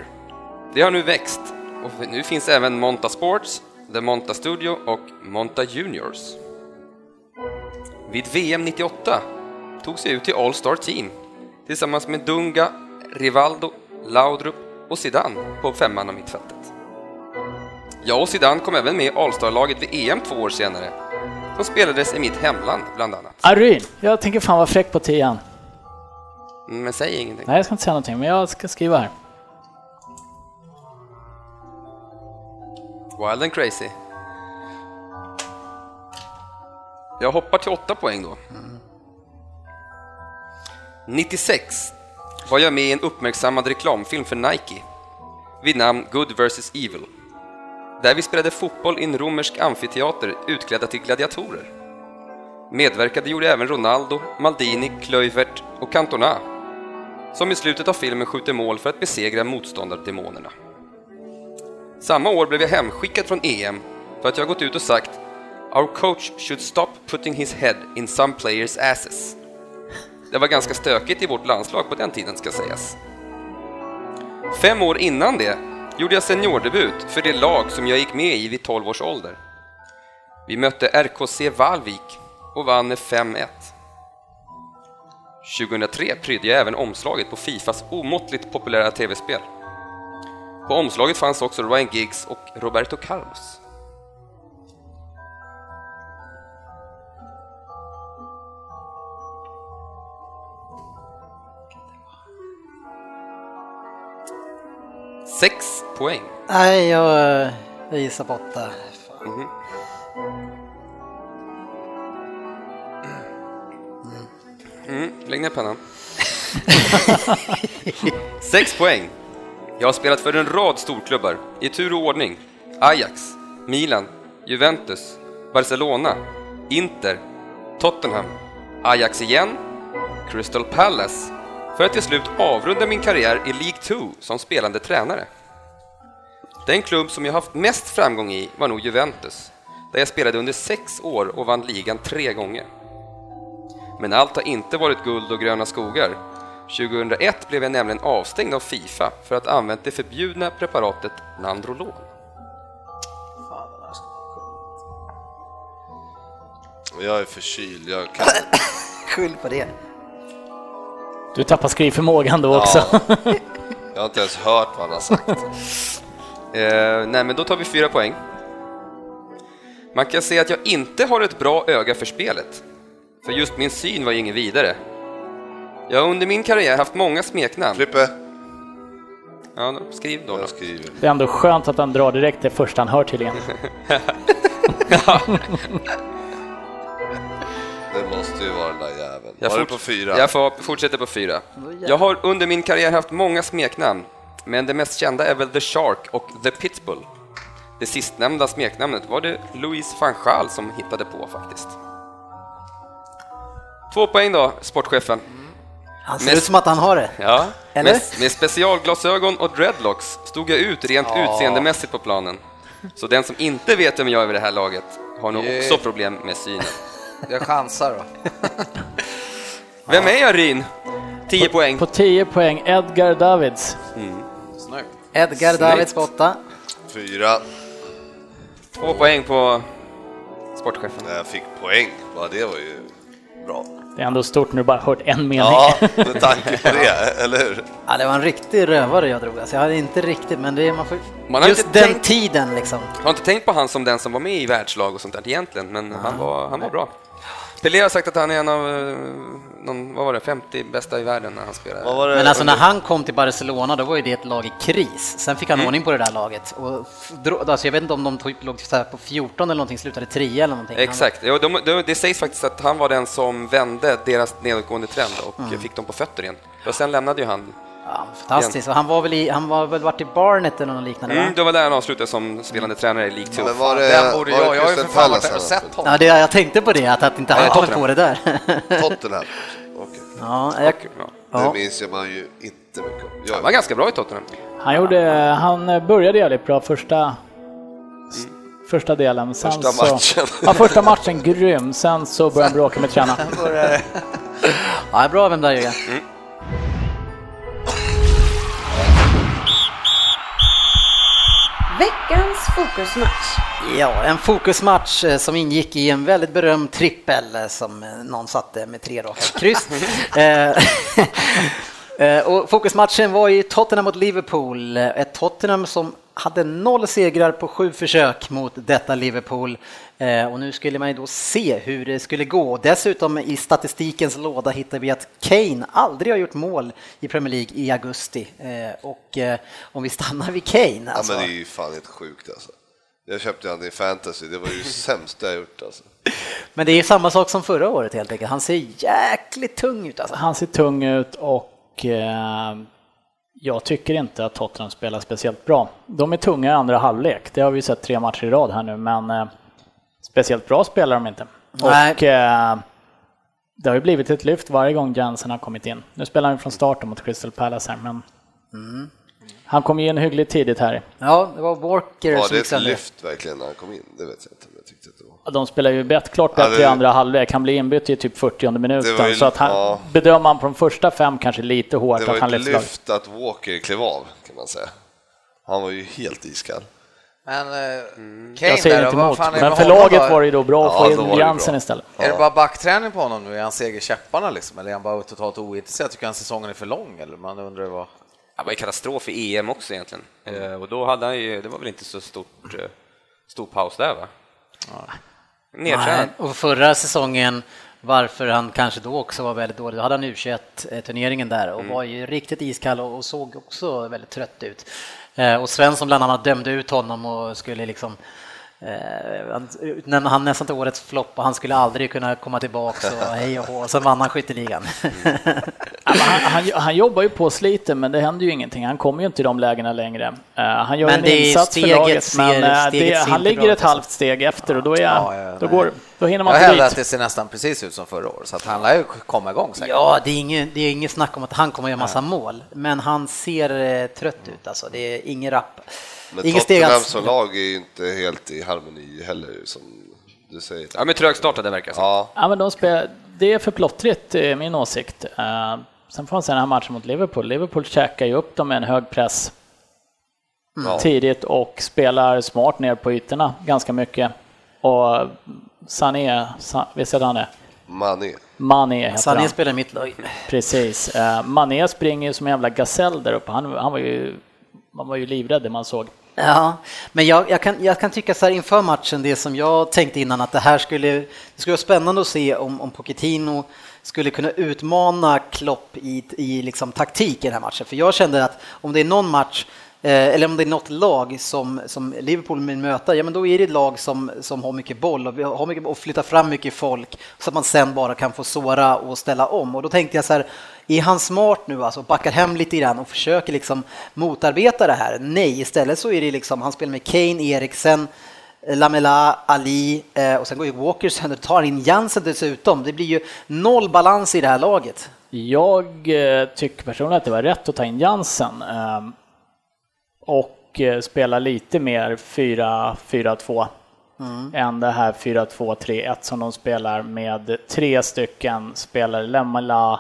Det har nu växt och nu finns även Monta Sports, The Monta Studio och Monta Juniors. Vid VM 98 togs jag ut till All-Star Team tillsammans med Dunga, Rivaldo, Laudrup och Zidane på femman av mittfältet. Jag och Zidane kom även med i All-Star-laget vid EM två år senare, som spelades i mitt hemland bland annat. Aryn, jag tänker fan vara fräck på tian. Men säg ingenting. Nej, jag ska inte säga någonting, men jag ska skriva här. Wild and crazy. Jag hoppar till åtta poäng då. 96 var jag med i en uppmärksammad reklamfilm för Nike vid namn Good vs Evil. Där vi spelade fotboll i en romersk amfiteater utklädda till gladiatorer. Medverkade gjorde även Ronaldo, Maldini, Kluivert och Cantona som i slutet av filmen skjuter mål för att besegra motståndardemonerna. Samma år blev jag hemskickad från EM för att jag gått ut och sagt “Our coach should stop putting his head in some players asses”. Det var ganska stökigt i vårt landslag på den tiden ska sägas. Fem år innan det gjorde jag seniordebut för det lag som jag gick med i vid 12 års ålder. Vi mötte RKC Valvik och vann med 5-1. 2003 prydde jag även omslaget på Fifas omåttligt populära tv-spel. På omslaget fanns också Ryan Giggs och Roberto Carlos. Sex poäng. Nej, jag, jag gissar på åtta. Fan. Mm, lägg ner pennan. Sex poäng. Jag har spelat för en rad storklubbar i tur och ordning. Ajax, Milan, Juventus, Barcelona, Inter, Tottenham, Ajax igen, Crystal Palace för att till slut avrunda min karriär i League 2 som spelande tränare. Den klubb som jag haft mest framgång i var nog Juventus, där jag spelade under sex år och vann ligan tre gånger. Men allt har inte varit guld och gröna skogar. 2001 blev jag nämligen avstängd av Fifa för att ha använt det förbjudna preparatet Nandrolon. Jag är förkyld, jag kan Skyll på det. Du tappar skrivförmågan då också. Ja. Jag har inte ens hört vad han har sagt. Eh, nej, men då tar vi fyra poäng. Man kan säga att jag inte har ett bra öga för spelet, för just min syn var ju ingen vidare. Jag har under min karriär haft många smeknamn. Frippe, Ja, då, skriv då. då. jag skriver. Det är ändå skönt att han drar direkt det första han hör tydligen. Det måste ju vara den där jäveln. Jag Var det fort- på fyra? Jag får, fortsätter på fyra. Jag har under min karriär haft många smeknamn, men det mest kända är väl The Shark och The Pitbull. Det sistnämnda smeknamnet var det Louis van Gaal som hittade på faktiskt. Två poäng då, sportchefen. Han ser Mest- ut som att han har det. Ja, Eller? med, med specialglasögon och dreadlocks stod jag ut rent utseendemässigt på planen. Så den som inte vet vem jag är vid det här laget har nog också problem med synen. Jag chansar då. Vem är jag, Ryn? 10 poäng. På 10 poäng, Edgar Davids. Snyggt. Edgar Snyggt. Davids på åtta. Fyra. Två poäng på sportchefen. Jag fick poäng. Ja, det var ju bra. Det är ändå stort när du bara hört en mening. Ja, med tanke på det, eller hur? Ja, det var en riktig rövare jag drog. Alltså, jag hade inte riktigt, men det är, man får... Man har Just inte den tänkt- tiden liksom. Jag har inte tänkt på han som den som var med i världslag och sånt där egentligen, men han var, han var bra. Pelé har sagt att han är en av, eh, någon, vad var det, 50 bästa i världen när han spelade. Vad var det? Men alltså när han kom till Barcelona, då var ju det ett lag i kris. Sen fick han Mm. ordning på det där laget. Och alltså jag vet inte om de typ låg så här på 14 eller någonting, slutade 3 eller någonting. Exakt, jo, de, de, det sägs faktiskt att han var den som vände deras nedåtgående trend och Mm. fick dem på fötter igen. Och sen lämnade ju han. Ja, fantastiskt. Och han var väl i, han var väl varit i Barnet eller något liknande Mm, va? det var där han avslutade som spelande tränare i League 2. Men var det, Den borde var jag, det jag har ju för fan varit där och sett honom. Ja, det, jag tänkte på det, att, att inte han kommit på det där. Tottenham. Okej. ja, jag, Ja. Det minns jag man ju inte mycket om. Han var Jag, ganska bra i Tottenham. Han, gjorde, han började jävligt bra första första delen. Sen Första så, matchen. Ja, första matchen grym. Sen så började han bråka med tränaren. Ja, bra vem där Jörgen. Veckans fokusmatch. Ja, en fokusmatch eh, som ingick i en väldigt berömd trippel eh, som eh, någon satte med tre raka kryss. Eh, och fokusmatchen var ju Tottenham mot Liverpool, Eh, ett Tottenham som hade noll segrar på sju försök mot detta Liverpool. Eh, Och nu skulle man ju då se hur det skulle gå. Dessutom i statistikens låda hittar vi att Kane aldrig har gjort mål i Premier League i augusti. Och om vi stannar vid Kane, Ja, alltså. men det är ju fan helt sjukt alltså. Jag köpte han i fantasy, det var ju sämsta jag gjort alltså. Men det är samma sak som förra året helt enkelt. Han ser jäkligt tung ut alltså. Han ser tung ut och eh, jag tycker inte att Tottenham spelar speciellt bra. De är tunga i andra halvlek, det har vi sett tre matcher i rad här nu, men eh, speciellt bra spelar de inte. Nej. Och eh, det har ju blivit ett lyft varje gång Jensen har kommit in. Nu spelar han från starten mot Crystal Palace här, men Mm. han kom ju in hyggligt tidigt här. Ja, det var Walker Var som det gick ett lyft verkligen när han kom in? Det vet jag inte, De spelar ju bet, klart Ja, bättre det- i andra halvlek. Han blir inbytt i typ 40 minuten. Ju- så att han, ja. bedömer man på de första fem kanske lite hårt Det att han var ett leds lag. lyft att Walker klev av, kan man säga. Han var ju helt iskall. Men eh, Jag Kane säger där, inte emot, men för laget var det ju då bra att Ja, få in Jansen istället. Är det bara backträning på honom nu? Är han seger käpparna liksom? Eller är han bara totalt ointresserad? Tycker han säsongen är för lång? Eller man undrar vad... Det var ju katastrof i EM också egentligen. Eh, Och då hade han ju, det var väl inte så stort, eh, stor paus där va? Nedtränad. Och förra säsongen, varför han kanske då också var väldigt dålig, då hade han U21-turneringen där och var ju riktigt iskall och, såg också väldigt trött ut. Eh, och Svensson bland annat dömde ut honom och skulle liksom Eh, han utnämnde han nästan till årets flopp och han skulle aldrig kunna komma tillbaka och hej och hå, sen vann han skytteligan. Men han, han, han jobbar ju på slite, men det händer ju ingenting. Han kommer ju inte i de lägena längre. Eh, han gör Men en insats för laget, ser- men eh, det, han ligger ett halvt steg efter och då, är, Ja, ja, då, nej. går, då hinner man Jag hävdar att det ser nästan precis ut som förra året, så att han lär ju komma igång säkert. Ja, det är, inget, det är inget snack om att han kommer att göra massa mål, men han ser eh, trött ut alltså. Det är ingen rapp. Men Tottenham som lag är ju inte helt i harmoni heller, som du säger. Ja, men trögstartade verkar det. Ja, Ja, men de spelar, det är för plottrigt, är min åsikt. Eh, sen får man se den här matchen mot Liverpool. Liverpool käkar ju upp dem med en hög press ja. tidigt och spelar smart ner på ytorna ganska mycket. Och Sané, Sa- visst heter han det? Mané. Mané heter Sané han. spelar i mitt lag. Precis. Eh, Mané springer ju som en jävla gasell där uppe. Han, han var ju, man var ju livrädd det man såg. Ja, men jag, jag, kan, jag kan tycka så här inför matchen, det som jag tänkte innan, att det här skulle, det skulle vara spännande att se om, om Pochettino skulle kunna utmana Klopp i, i liksom taktik i den här matchen. För jag kände att om det är någon match Eh, eller om det är något lag som, som Liverpool vill möta, ja men då är det ett lag som, som har mycket boll och, har mycket, och flyttar fram mycket folk så att man sen bara kan få såra och ställa om. Och då tänkte jag så här, är han smart nu alltså, backar hem lite grann och försöker liksom motarbeta det här? Nej, istället så är det liksom, han spelar med Kane, Eriksen, Lamela, Ali eh, och sen går ju Walker sönder, tar in Jansen dessutom. Det blir ju noll balans i det här laget. Jag eh, tycker personligen att det var rätt att ta in Jansen ehm, och eh, spela lite mer 4-4-2 än det här 4-2-3-1 som de spelar med tre stycken spelare, Lemela,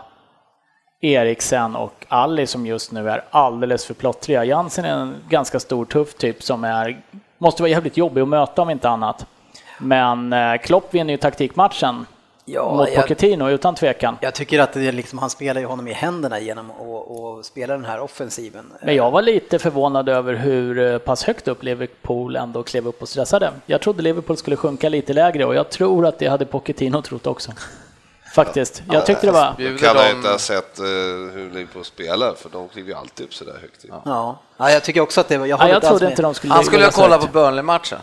Eriksen och Ali som just nu är alldeles för plottriga. Jansen är en ganska stor tuff typ som är, måste vara jävligt jobbig att möta om inte annat. Men eh, Klopp vinner ju taktikmatchen Ja, mot jag- Pochettino utan tvekan. Jag tycker att det är liksom, han spelar ju honom i händerna genom att spela den här offensiven. Men jag var lite förvånad över hur eh, pass högt upp Liverpool ändå klev upp och stressade. Jag trodde Liverpool skulle sjunka lite lägre och jag tror att det hade Pochettino trott också. Faktiskt. Jag tyckte det var... Bjuder kan jag de- inte ha sett eh, hur Liverpool spelar, för de kliver ju alltid upp så där högt. Ja. ja, jag tycker också att det var... Jag, Ja, jag trodde inte de skulle Han skulle ha kollat på Burnley-matchen.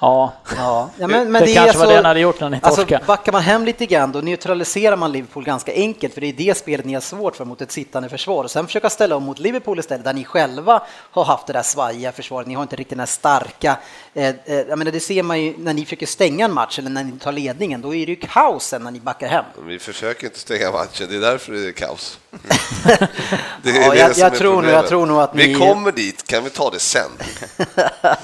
Ja, Ja, ja, men, men det, det, kanske är var så, det han hade gjort när ni Alltså, torskade. backar man hem lite grann, då neutraliserar man Liverpool ganska enkelt, för det är det spelet ni har svårt för mot ett sittande försvar. Och sen försöka ställa om mot Liverpool istället, där ni själva har haft det där svajiga försvaret. Ni har inte riktigt den här starka... Eh, eh, jag menar, det ser man ju när ni försöker stänga en match eller när ni tar ledningen, då är det ju kaos sen när ni backar hem. Vi försöker inte stänga matchen, det är därför det är kaos. Ja, jag- tror nog- problemet. jag tror nog att Vi ni- kommer dit, kan vi ta det sen?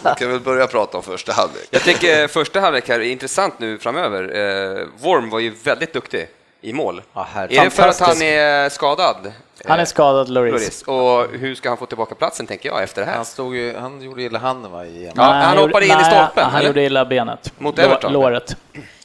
Vi kan väl börja prata om första halvlek. Jag tycker första halvlek här är intressant nu framöver. Eh, Worm var ju väldigt duktig i mål. Ja, är det för att han är skadad? Han är skadad, Loris. Loris. Och hur ska han få tillbaka platsen, tänker jag, efter det här? Han, stod ju, han gjorde illa handen va, igen. Ja, han gjorde- hoppade in i nej, stolpen, Han eller? gjorde illa benet. Mot Everton? Låret.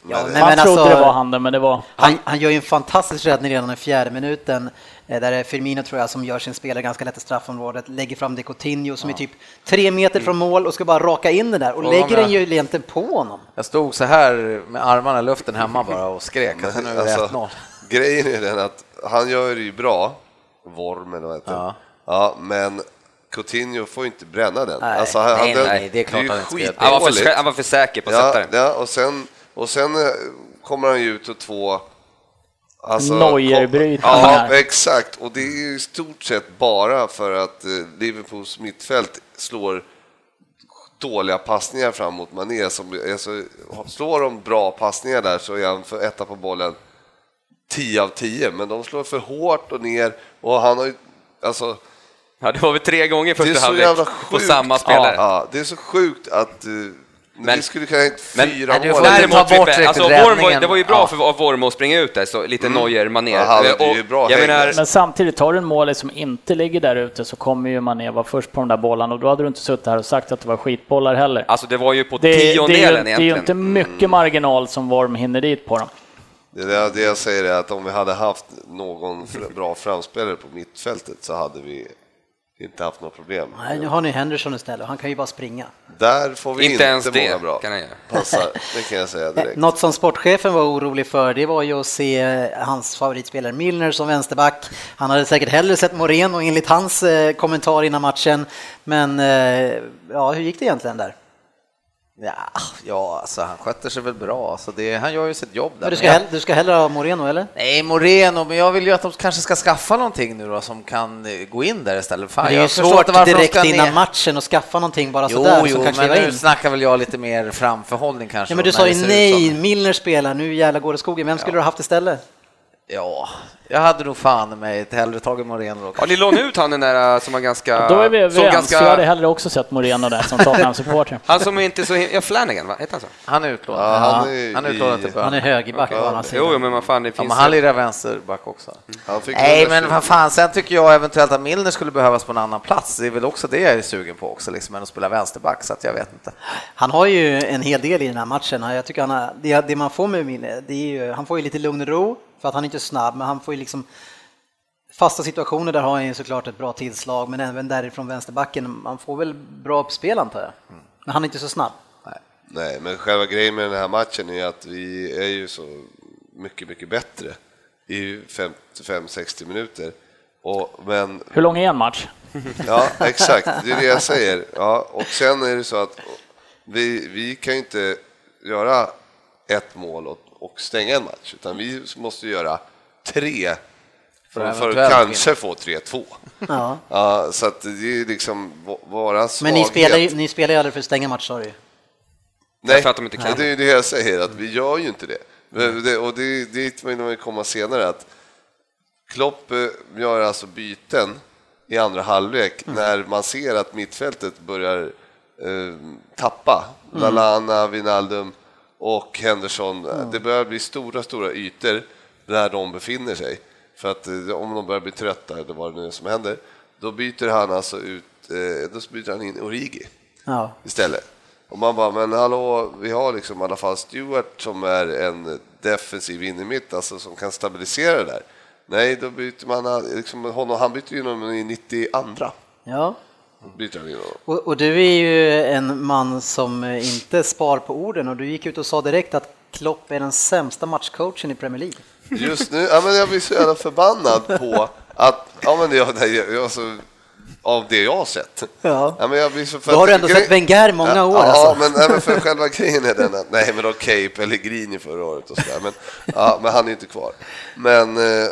Ja, Men- Han men trodde alltså, det var handen, men det var... Han, han gör ju en fantastisk räddning redan i fjärde minuten. eh, Där är Firmino tror jag som gör sin spelare ganska lätt i straffområdet, lägger fram det Coutinho som är typ tre meter från mål och ska bara raka in den där och lägger den ju egentligen på honom. Jag stod så här med armarna i luften hemma bara och skrek att nu är det 1-0. Alltså, grejen är den att han gör det ju bra, Worm eller vad heter Ja. ja. ja, men Coutinho får ju inte bränna den. Nej. Alltså, han, Nej, den- nej, det är klart han inte ska. Han var, för, han var för säker på att sätta Ja, den. ja, och sen, och sen eh, kommer han ju ut och två... Alltså, Neuer-brytningar. Ja, exakt. Och det är ju i stort sett bara för att eh, Liverpools mittfält slår dåliga passningar fram mot Mané. Som, alltså, slår de bra passningar där så är han för etta på bollen 10 av 10, men de slår för hårt och ner och han har ju, alltså, Ja, det var väl tre gånger det är första så halvlek på samma spelare. Ja, det är så sjukt att uh, Men- vi skulle kunna ha men- fyra Nej, du mål. Däremot, ta bort alltså, räddningen. det var ju bra Ja. för av Worm att springa ut där, så lite Neuer, Och ju bra jag häng menar, där. Men samtidigt, tar du en målis som inte ligger där ute så kommer ju Mané vara först på de där bollarna och då hade du inte suttit här och sagt att det var skitbollar heller. alltså det var ju på Det, är- det, är ju, tiondelen det är ju egentligen. inte mycket marginal som Worm hinner dit på dem. Det, är det, jag säger är att om vi hade haft någon bra framspelare på mittfältet så hade vi inte haft några problem. Nej, nu har ni Henderson istället, han kan ju bara springa. Där får vi Inte inte, ens många det bra kan göra. passar, det kan jag säga direkt. Något som sportchefen var orolig för, det var ju att se eh, hans favoritspelare Milner som vänsterback. Han hade säkert hellre sett Moreno enligt hans eh, kommentar innan matchen. Men eh, ja, hur gick det egentligen där? Ja, ja alltså, han sköter sig väl bra. Så det, han gör ju sitt jobb där. Men du ska, Men jag- hell- du ska hellre ha Moreno eller? Nej, Moreno, men jag vill ju att de kanske ska skaffa någonting nu då som kan eh, gå in där istället. Fan, Men det är ju svårt direkt innan ner. matchen att skaffa någonting bara Jo, sådär jo, kan men nu in. snackar väl jag lite mer framförhållning kanske. Ja, men du sa ju nej, Milner spelar, nu jävlar går det skogen. Vem skulle du ha haft istället? Ja, jag hade nog fan mig hellre tagit Moreno då. Ja, ni lånade ut han den där som var ganska... Då är vi överens, ganska, jag hade hellre också sett Moreno där som Tottenham-supporter. Han som är inte så... Ja, Flanagan, va? Heter han så? Han är utlånad. Ja, han Ja, är han är utlånad till i-. Han är högerback på andra Jo, men vad fan, det Ja, finns... men han lirar vänsterback också. Han fick Nej, 120. men vad fan, sen tycker jag eventuellt att Milner skulle behövas på en annan plats. Det är väl också det jag är sugen på också, liksom, än att spela vänsterback, så att jag vet inte. Han har ju en hel del i den här matchen. Jag tycker han har, det, det man får med Milner, det är ju, han får ju lite lugn och ro för att han är inte snabb, men han får ju liksom fasta situationer där har han ju såklart ett bra tillslag, men även därifrån vänsterbacken, man får väl bra uppspel antar jag. Men han är inte så snabb. Nej, men själva grejen med den här matchen är att vi är ju så mycket, mycket bättre i 55-60 minuter. Och, men Hur lång är en match? Ja, exakt. Det är det jag säger. Ja, och sen är det så att vi, vi kan ju inte göra ett mål och, och stänga en match, utan vi måste göra tre för, för att kanske få 3-2. Ja. Ja, så att det är liksom vå- våra Men svaghet. ni spelar, ju, ni spelar ju aldrig för att stänga match sa du. Nej, För att de inte kan. det är ju det jag säger, att vi gör ju inte det. Det och det är dit vill vi komma senare, att Klopp eh, gör alltså byten i andra halvlek när man ser att mittfältet börjar eh, tappa. Lallana, Wijnaldum och Henderson. Det börjar bli stora, stora ytor där de befinner sig. För att eh, om de börjar bli trötta, eller vad det nu är som händer, då byter han alltså ut, eh, då byter han in Origi Ja. istället. Och man bara, men hallå, vi har liksom i alla fall Stewart som är en defensiv innermitt, alltså som kan stabilisera det där. Nej, då byter man liksom honom, han byter in honom i 92 ja. Han in honom. Och, och du är ju en man som inte spar på orden och du gick ut och sa direkt att Klopp är den sämsta matchcoachen i Premier League. Just nu, ja, men jag blir så jävla förbannad på att, ja men jag, jag, jag, alltså, av det jag har sett. Ja. men jag blir så för Då har du ändå sett Wenger många år, Ja, alltså. men, nej, men för själva grejen är den att, nej men okej, Pellegrini förra året och sådär, men, ja, men han är inte kvar. Men eh,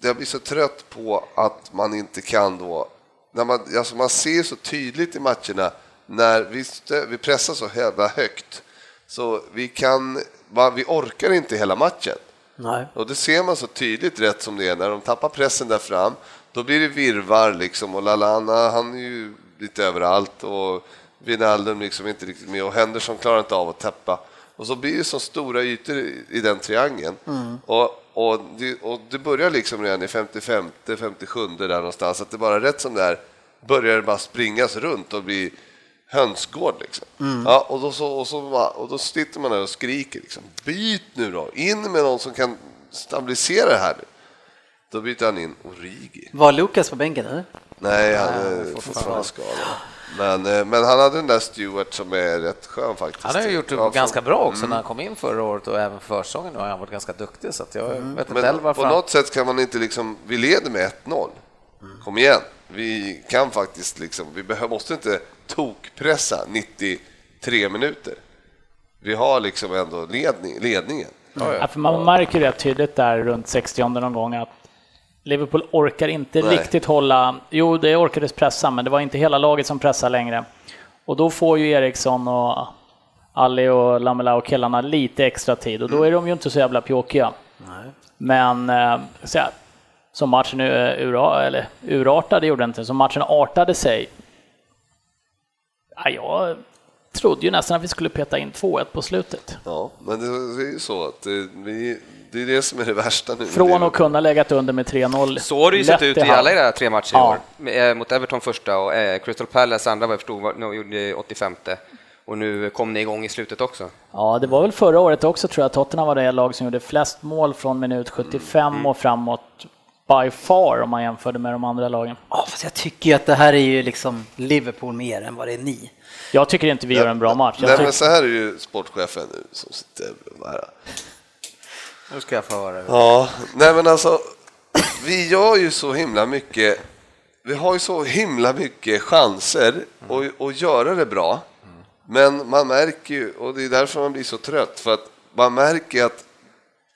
jag blir så trött på att man inte kan då, när man, alltså man ser så tydligt i matcherna när vi, stö, vi pressar så jävla högt så vi kan, va, vi orkar inte hela matchen. Nej. Och det ser man så tydligt rätt som det är när de tappar pressen där fram. Då blir det virvar liksom och Lalana han är ju lite överallt och Wijnaldum liksom inte riktigt med och Henderson klarar inte av att täppa. Och så blir det så stora ytor i, i den triangeln. Och, och, det, och det börjar liksom redan i 55, 57 där någonstans, att det bara rätt som det är börjar det bara springas runt och bli hönsgård liksom. Ja, och, då så, och, så, och då sitter man där och skriker liksom, byt nu då, in med någon som kan stabilisera det här nu. Då byter han in Origi. Var Lukas på bänken eller? Nej, han är fortfarande skadad. Men, eh, men han hade den där Stewart som är rätt skön faktiskt. Han har ju gjort det Ja, ganska bra också när han kom in förra året och även försäsongen har han varit ganska duktig så att jag vet inte Mm. Men på han... något sätt kan man inte liksom, vi leder med 1-0. Kom igen, vi kan faktiskt liksom, vi behöver, måste inte tokpressa 93 minuter. Vi har liksom ändå ledning, ledningen. Ja, för man märker ju rätt tydligt där runt 60 någon gång att Liverpool orkar inte Nej. riktigt hålla... Jo, det orkades pressa, men det var inte hela laget som pressade längre. Och då får ju Eriksson och Ali och Lamela och killarna lite extra tid och då är de ju inte så jävla pjåkiga. Men eh, så här, som matchen nu, eh, ura, eller urartade gjorde inte, som matchen artade sig. Ja, jag trodde ju nästan att vi skulle peta in 2-1 på slutet. Ja, men det är ju så att det, vi, det är det som är det värsta nu. Från att kunna legat under med 3-0. Så har det ju sett ut i alla era tre matcher i Ja. år. Med- eh, Mot Everton första och eh, Crystal Palace andra vad jag förstod gjorde 85 och nu kom ni igång i slutet också. Ja, det var väl förra året också tror jag. Tottenham var det lag som gjorde flest mål från minut 75 och framåt by far om man jämförde med de andra lagen. Ja, fast jag tycker ju att det här är ju liksom Liverpool mer än vad det är ni. Jag tycker inte vi gör en bra match. Jag Nej, tycker, men så här är ju sportchefen nu som sitter här. Nu ska jag få höra. Ja, nej men alltså, vi gör ju så himla mycket, vi har ju så himla mycket chanser att, att göra det bra. Men man märker ju, och det är därför man blir så trött, för att man märker att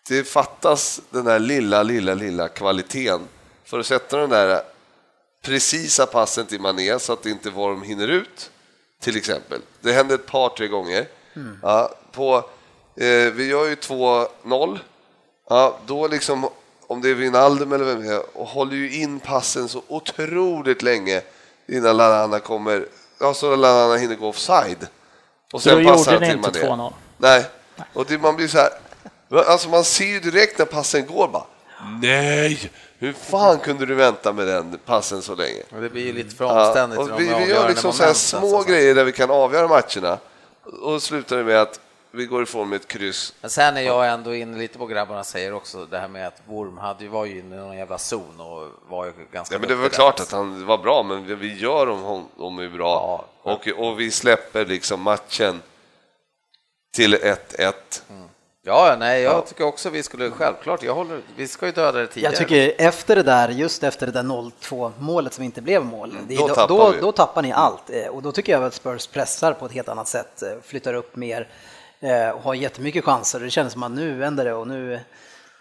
det fattas den där lilla, lilla, lilla kvaliteten för att sätta den där precisa passen till Mané så att inte Worm hinner ut, till exempel. Det hände ett par, tre gånger. Ja, på, eh, vi gör ju 2-0. Ja, då liksom, om det är Wijnaldum eller vem det är, och håller ju in passen så otroligt länge innan Lallana kommer, ja, så Lallana hinner gå offside. Och Så då passar gjorde han till inte Mané. 2-0? Nej, och det, man blir så här, alltså man ser ju direkt när passen går bara, nej, hur fan kunde du vänta med den passen så länge? Och Det blir ju lite för Ja, omständigt. och de vi, vi gör liksom så små så säga. grejer där vi kan avgöra matcherna och slutar det med att vi går ifrån med ett kryss. Men sen är jag ändå inne lite på grabbarna säger också det här med att Worm hade, ju- var ju inne i någon jävla zon och var ju ganska Ja, men det var klart att han var bra, men vi- gör dem, hon- de är bra. Och, och vi släpper liksom matchen till 1-1. Ja, nej, jag tycker också vi skulle självklart, jag håller, vi ska ju döda det tidigare. Jag tycker efter det där, just efter det där 0-2 målet som inte blev mål, det, då då, tappar då, då tappar ni allt. Eh, Och då tycker jag att Spurs pressar på ett helt annat sätt, eh, flyttar upp mer Eh, och har jättemycket chanser. Det känns som att nu vänder det och nu,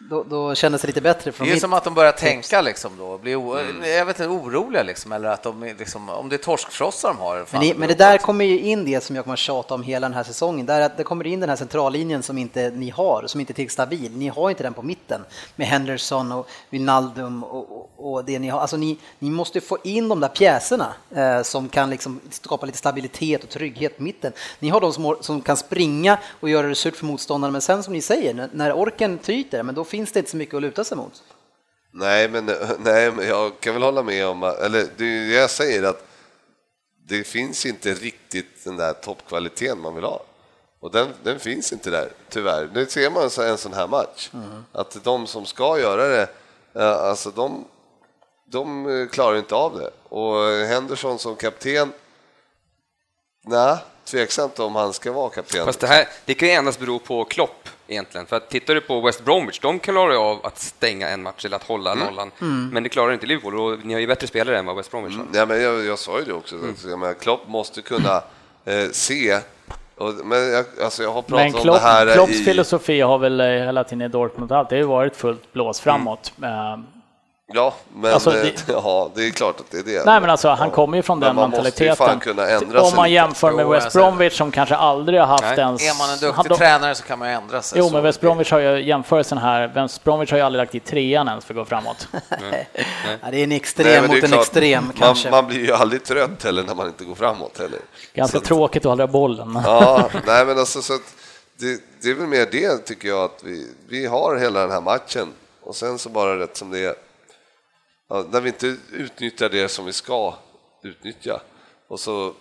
då, då kändes det lite bättre från Det är mitt som att de börjar tänka liksom då, bli o- Mm. jag vet inte, oroliga liksom, eller att de liksom, om det är torskfrossar de har. Men, det men det där kommer ju in det som jag kommer tjata om hela den här säsongen. Där att det kommer in den här centrallinjen som inte ni har, som inte är tillräckligt stabil. Ni har inte den på mitten med Henderson och Wijnaldum och, och, och det ni har. Alltså ni, ni måste få in de där pjäserna eh, som kan liksom skapa lite stabilitet och trygghet på mitten. Ni har de som, som kan springa och göra det surt för motståndarna, men sen som ni säger, när, när orken tryter, men då finns det inte så mycket att luta sig mot. Nej, men, nej, men jag kan väl hålla med om, eller det är det jag säger att det finns inte riktigt den där toppkvaliteten man vill ha. Och den, den finns inte där, tyvärr. Det ser man så- en sån här match. Att de som ska göra det, eh, alltså de, de eh, klarar inte av det. Och Henderson som kapten, nej, tveksamt om han ska vara kapten. Fast det här, det kan ju endast bero på Klopp egentligen. För att tittar du på West Bromwich, de klarar ju av att stänga en match eller att hålla Mm. nollan. Men det klarar inte Liverpool och ni har ju bättre spelare än vad West Bromwich har. Ja, men jag, jag sa ju det också, Mm. så jag menar, Klopp måste kunna eh, se, och, men jag, alltså jag har pratat Men om Klopp, det här Klopps i... filosofi har väl eh, hela tiden i Dortmund allt, det har ju varit fullt blås framåt. Mm. Ja, men Alltså, det- ja, det är klart att det är det. Nej men alltså han Ja. kommer ju från Men den man måste ju mentaliteten. fan kunna ändra Om man jämför med West alltså- Bromwich som kanske aldrig har haft Nej. ens... Är man en duktig han- de- tränare så kan man ju ändra sig. Jo, men West Bromwich har ju jämförelsen här. West Bromwich har ju aldrig lagt i trean ens för att gå framåt. Ja, det är en Nej, extrem det är mot en klart, extrem man, kanske. man blir ju aldrig trött heller när man inte går framåt heller. Ganska Så tråkigt att hålla bollen. Ja, nej men alltså så att det, det är väl mer det tycker jag att vi, vi har hela den här matchen och sen så bara rätt som det är. Ja, när vi inte utnyttjar det som vi ska utnyttja och så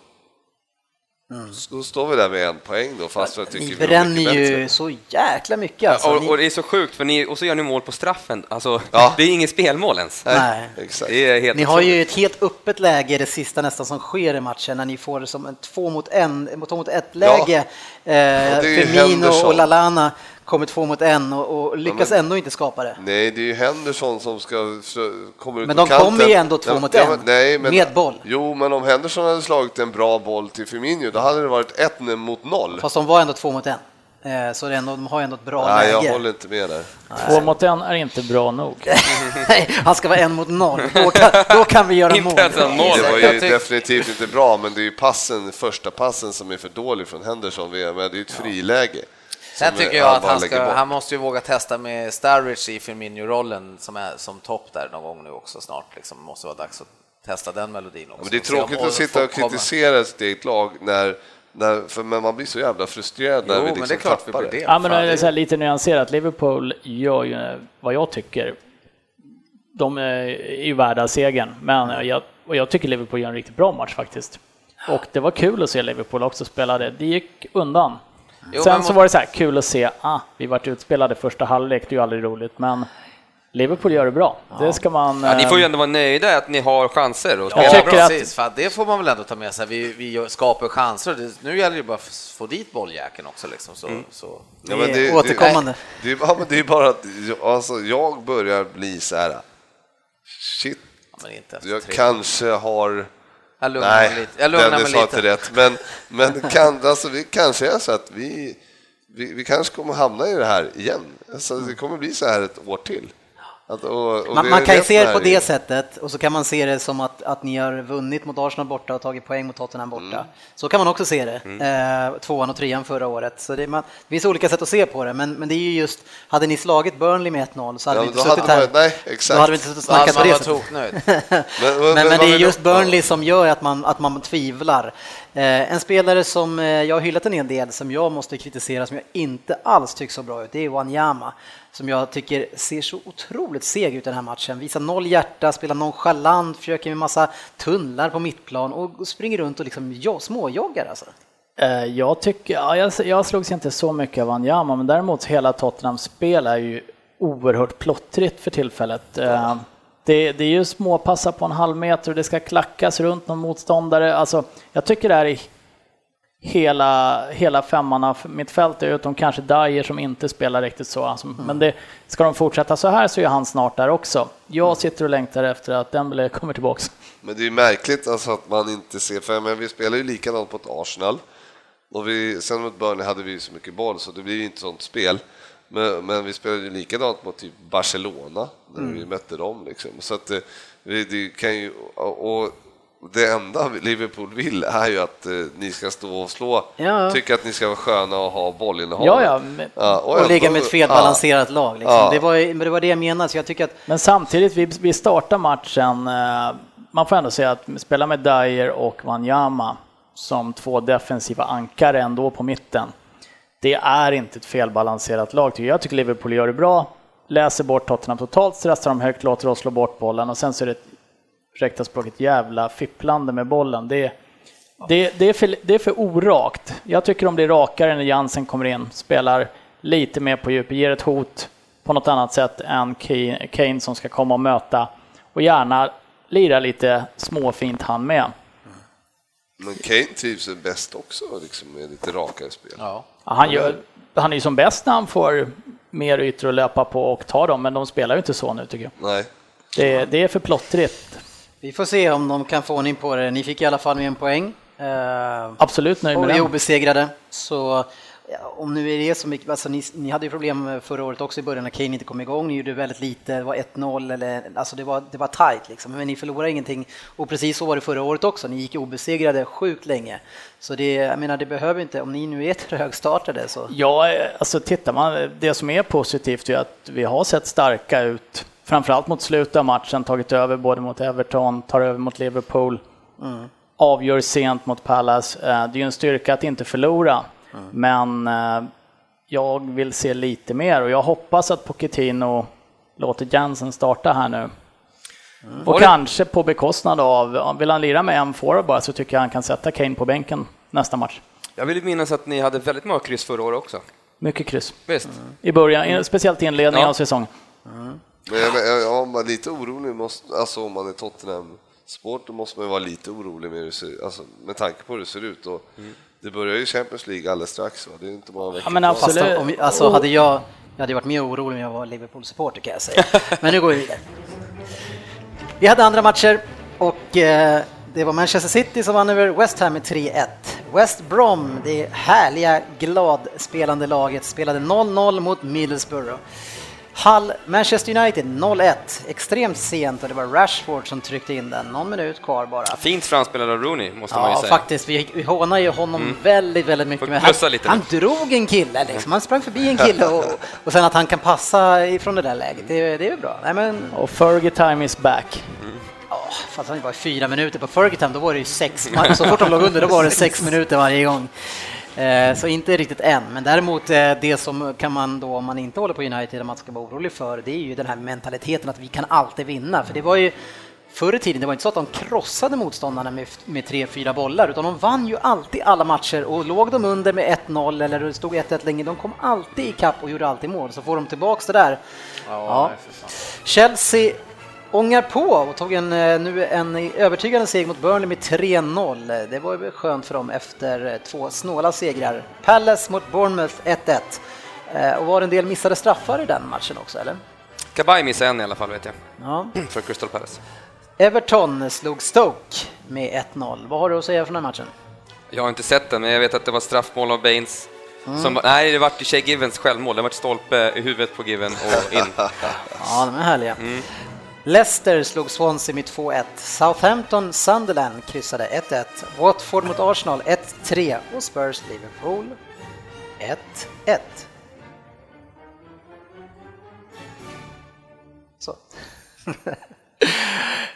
då står vi där med en poäng då fast jag tycker Ni vi bränner mycket ju bättre. så jäkla mycket alltså. och, Ni- och det är så sjukt, för ni, och så gör ni mål på straffen. Alltså, Ja. Det är inget spelmål ens. Nej. Exakt. Det är helt Ni har ju otroligt. ett helt öppet läge det sista nästan som sker i matchen när ni får det som en två mot en, två mot ett läge. Eh, är ju Firmino och Lalana kommer två mot en och, och lyckas men- ändå inte skapa det. Nej, det är ju Henderson som ska kommer ut Men de kommer ju ändå två Ja, mot ja, en, nej, men, med boll. Jo, men om Henderson hade slagit en bra boll till Firmino, då hade det varit ett mot noll. Fast de var ändå två mot en. Eh, så ändå, de har ändå ett bra Nej, jag läge. håller inte med där. Två mot en är inte bra nog. Nej, han ska vara en mot noll. Då kan, då kan vi göra Inte mål. Det var Jag ju definitivt inte bra, men det är ju passen, första passen som är för dålig från Henderson. Men det är ju ett friläge. Sen som tycker jag att han, ska, han måste ju våga testa med Starrich i Firmino-rollen som, är, som topp där någon gång nu också snart. Liksom. måste vara dags att testa den melodin också. Men det är tråkigt att sitta och kritisera sitt eget lag när, när för, men man blir så jävla frustrerad när Jo, vi men liksom det är klart vi tappar blir det. Ja, men det är det- så här lite nyanserat. Liverpool gör ju vad jag tycker. De är ju värda segern, men jag, och jag tycker Liverpool gör en riktigt bra match faktiskt. Och det var kul att se Liverpool också spela det. Det gick undan. Jo, Sen men så var det så här kul att se, ah, vi vart utspelade första halvlek, det är ju aldrig roligt, men Liverpool gör det bra. Det ska man... Ja, ni får ju eh, ändå vara nöjda att ni har chanser och Ja, att- precis. Fan, det får man väl ändå ta med sig. Vi, vi skapar chanser. Det, nu gäller det bara att få dit bolljäkeln också. Liksom, så, så. Ja, men Det är återkommande. Det, är- ja, men det är bara att jag- alltså, jag börjar bli så här. Shit, Ja, men inte efter jag tre. kanske har... Jag lugnar mig Nej, lite. Jag lugnar mig Dennis sa rätt. Men, men kan, alltså, vi kanske är så att vi, vi, vi kanske kommer hamna i det här igen. Alltså, det kommer bli så här ett år till. Att, och, och Man, man kan ju se det på det sättet och så kan man se det som att, att ni har vunnit mot Arsenal borta och tagit poäng mot Tottenham borta. Mm. Så kan man också se det, eh, tvåan och trean förra året. Så det, man, det finns olika sätt att se på det, men, men det är ju just, hade ni slagit Burnley med 1-0 så hade Ja, vi inte suttit hade här. nej, exakt. Då hade vi inte suttit och snackat på det sättet. Men, Men, men det är just Burnley som gör att man, att man tvivlar. Eh, en spelare som eh, jag har hyllat en hel del, som jag måste kritisera, som jag inte alls tycker så bra ut, det är Wanyama. Som jag tycker ser så otroligt seg ut i den här matchen. Visar noll hjärta, spelar nonchalant, försöker med massa tunnlar på mittplan och springer runt och liksom småjoggar alltså. Eh, jag tycker, ja, jag, jag slogs inte så mycket av Wanyama, men däremot hela Tottenhams spel är ju oerhört plottrigt för tillfället. Ja. Det, det är ju småpassar på en halv meter och det ska klackas runt någon motståndare. Alltså, jag tycker det här är hela, hela femmarna mittfältet, utom kanske Dyer som inte spelar riktigt så. Alltså, Men det, ska de fortsätta så här så är han snart där också. Jag sitter och längtar efter att Dembele kommer tillbaks. Men det är ju märkligt alltså att man inte ser, för men vi spelar ju likadant på ett Arsenal. Och vi, sen mot Burnley hade vi ju så mycket boll så det blir ju inte sånt spel. Men, men vi spelade ju likadant mot typ Barcelona när Mm. vi mötte dem. Liksom. Så att det, vi- det kan ju, och det enda Liverpool vill är ju att eh, ni ska stå och slå, Ja. tycka att ni ska vara sköna och ha bollinnehav. Ja, ja, Ja, Och ligga med ett felbalanserat lag. Liksom. Ja. Det, var, det var det jag menade, så jag tycker att Men samtidigt, vi, vi startar matchen, eh, man får ändå säga att spela med Dyer och Wanyama som två defensiva ankare ändå på mitten. Det är inte ett felbalanserat lag. Jag tycker Liverpool gör det bra, läser bort Tottenham totalt, stressar dem högt, låter oss slå bort bollen och sen så är det, ett, ursäkta språket, jävla fipplande med bollen. Det, det, det, är för, det är för orakt. Jag tycker de blir rakare när Jansen kommer in, spelar lite mer på djupet, ger ett hot på något annat sätt än Kane Kane som ska komma och möta och gärna lira lite småfint han med. Men Kane trivs bäst också liksom, med lite rakare spel. Ja, Han, gör, han är ju som bäst när han får mer ytor att löpa på och ta dem, men de spelar ju inte så nu tycker jag. Nej. Det, det är för plottrigt. vi får se om de kan få ordning på det. Ni fick i alla fall med en poäng. Eh, Absolut nöjd med och är den. obesegrade. Så Ja, om nu är det så mycket, alltså ni, ni hade ju problem förra året också i början när Kane inte kom igång, ni gjorde väldigt lite, det var 1-0 eller, alltså det var, det var tajt liksom, men ni förlorade ingenting. Och precis så var det förra året också, ni gick obesegrade sjukt länge. Så det, jag menar, det behöver inte, om ni nu är trögstartade så. Ja, alltså tittar man, det som är positivt är att vi har sett starka ut, framförallt mot slutet av matchen, tagit över både mot Everton, tar över mot Liverpool, mm. avgör sent mot Palace. Eh, det är ju en styrka att inte förlora. Men eh, jag vill se lite mer och jag hoppas att Pochettino låter Jansen starta här nu. Mm. Och kanske på bekostnad av, vill han lira med en forward bara så tycker jag han kan sätta Kane på bänken nästa match. Jag vill minnas att ni hade väldigt många kryss förra året också. Mycket kryss. Visst. Mm. I början, speciellt i inledningen ja. av säsongen. Mm. Men jag, jag, man är lite orolig, måste, alltså om man är Tottenham sport, då måste man vara lite orolig med, alltså, med tanke på hur det ser ut. Och mm. Det börjar ju Champions League alldeles strax, va? det är inte många veckor ja, men absolut. Om, alltså, hade jag, jag hade varit mer orolig om jag var Liverpool-supporter kan jag säga. Men nu går vi vidare. Vi hade andra matcher och eh, det var Manchester City som vann över West Ham med 3-1. West Brom, det härliga gladspelande laget, spelade 0-0 mot Middlesbrough. Hull, Manchester United 0-1, extremt sent och det var Rashford som tryckte in den, någon minut kvar bara. Fint framspelad av Rooney, måste ja, man ju säga. Ja, faktiskt. Vi, vi hånar ju honom mm. väldigt, väldigt mycket. Men han, han drog en kille, liksom. han sprang förbi en kille och, och sen att han kan passa ifrån det där läget, det, det är bra. Nej, men... Och Fergie time is back. Mm. Ja, fast han var fyra minuter på Fergie time, då var det ju sex, så fort de låg under då var det sex minuter varje gång. Eh, så inte riktigt än, men däremot eh, det som kan man då, om man inte håller på United, man ska vara orolig för, det är ju den här mentaliteten att vi kan alltid vinna. För det var ju förr i tiden, det var inte så att de krossade motståndarna med, med tre, fyra bollar, utan de vann ju alltid alla matcher och låg de under med 1-0 eller det stod 1-1 länge, de kom alltid ikapp och gjorde alltid mål. Så får de tillbaks det där. Ja, ja. Chelsea ångar på och tog en, eh, nu en övertygande seger mot Burnley med 3-0. Det var ju skönt för dem efter eh, två snåla segrar. Palace mot Bournemouth 1-1. Eh, och var det en del missade straffar i den matchen också, eller? Kabaj missade en i alla fall, vet jag. Ja. För Crystal Palace. Everton slog Stoke med 1-0. Vad har du att säga från den matchen? Jag har inte sett den, men jag vet att det var straffmål av Baines. Mm. Som, nej, det vart Shay Givens självmål. Det vart stolpe i huvudet på Given och in. ja, de är härliga. Mm. Leicester slog Swansea med 2-1. Southampton Sunderland kryssade 1-1. Watford mot Arsenal 1-3 och Spurs Liverpool 1-1. Så.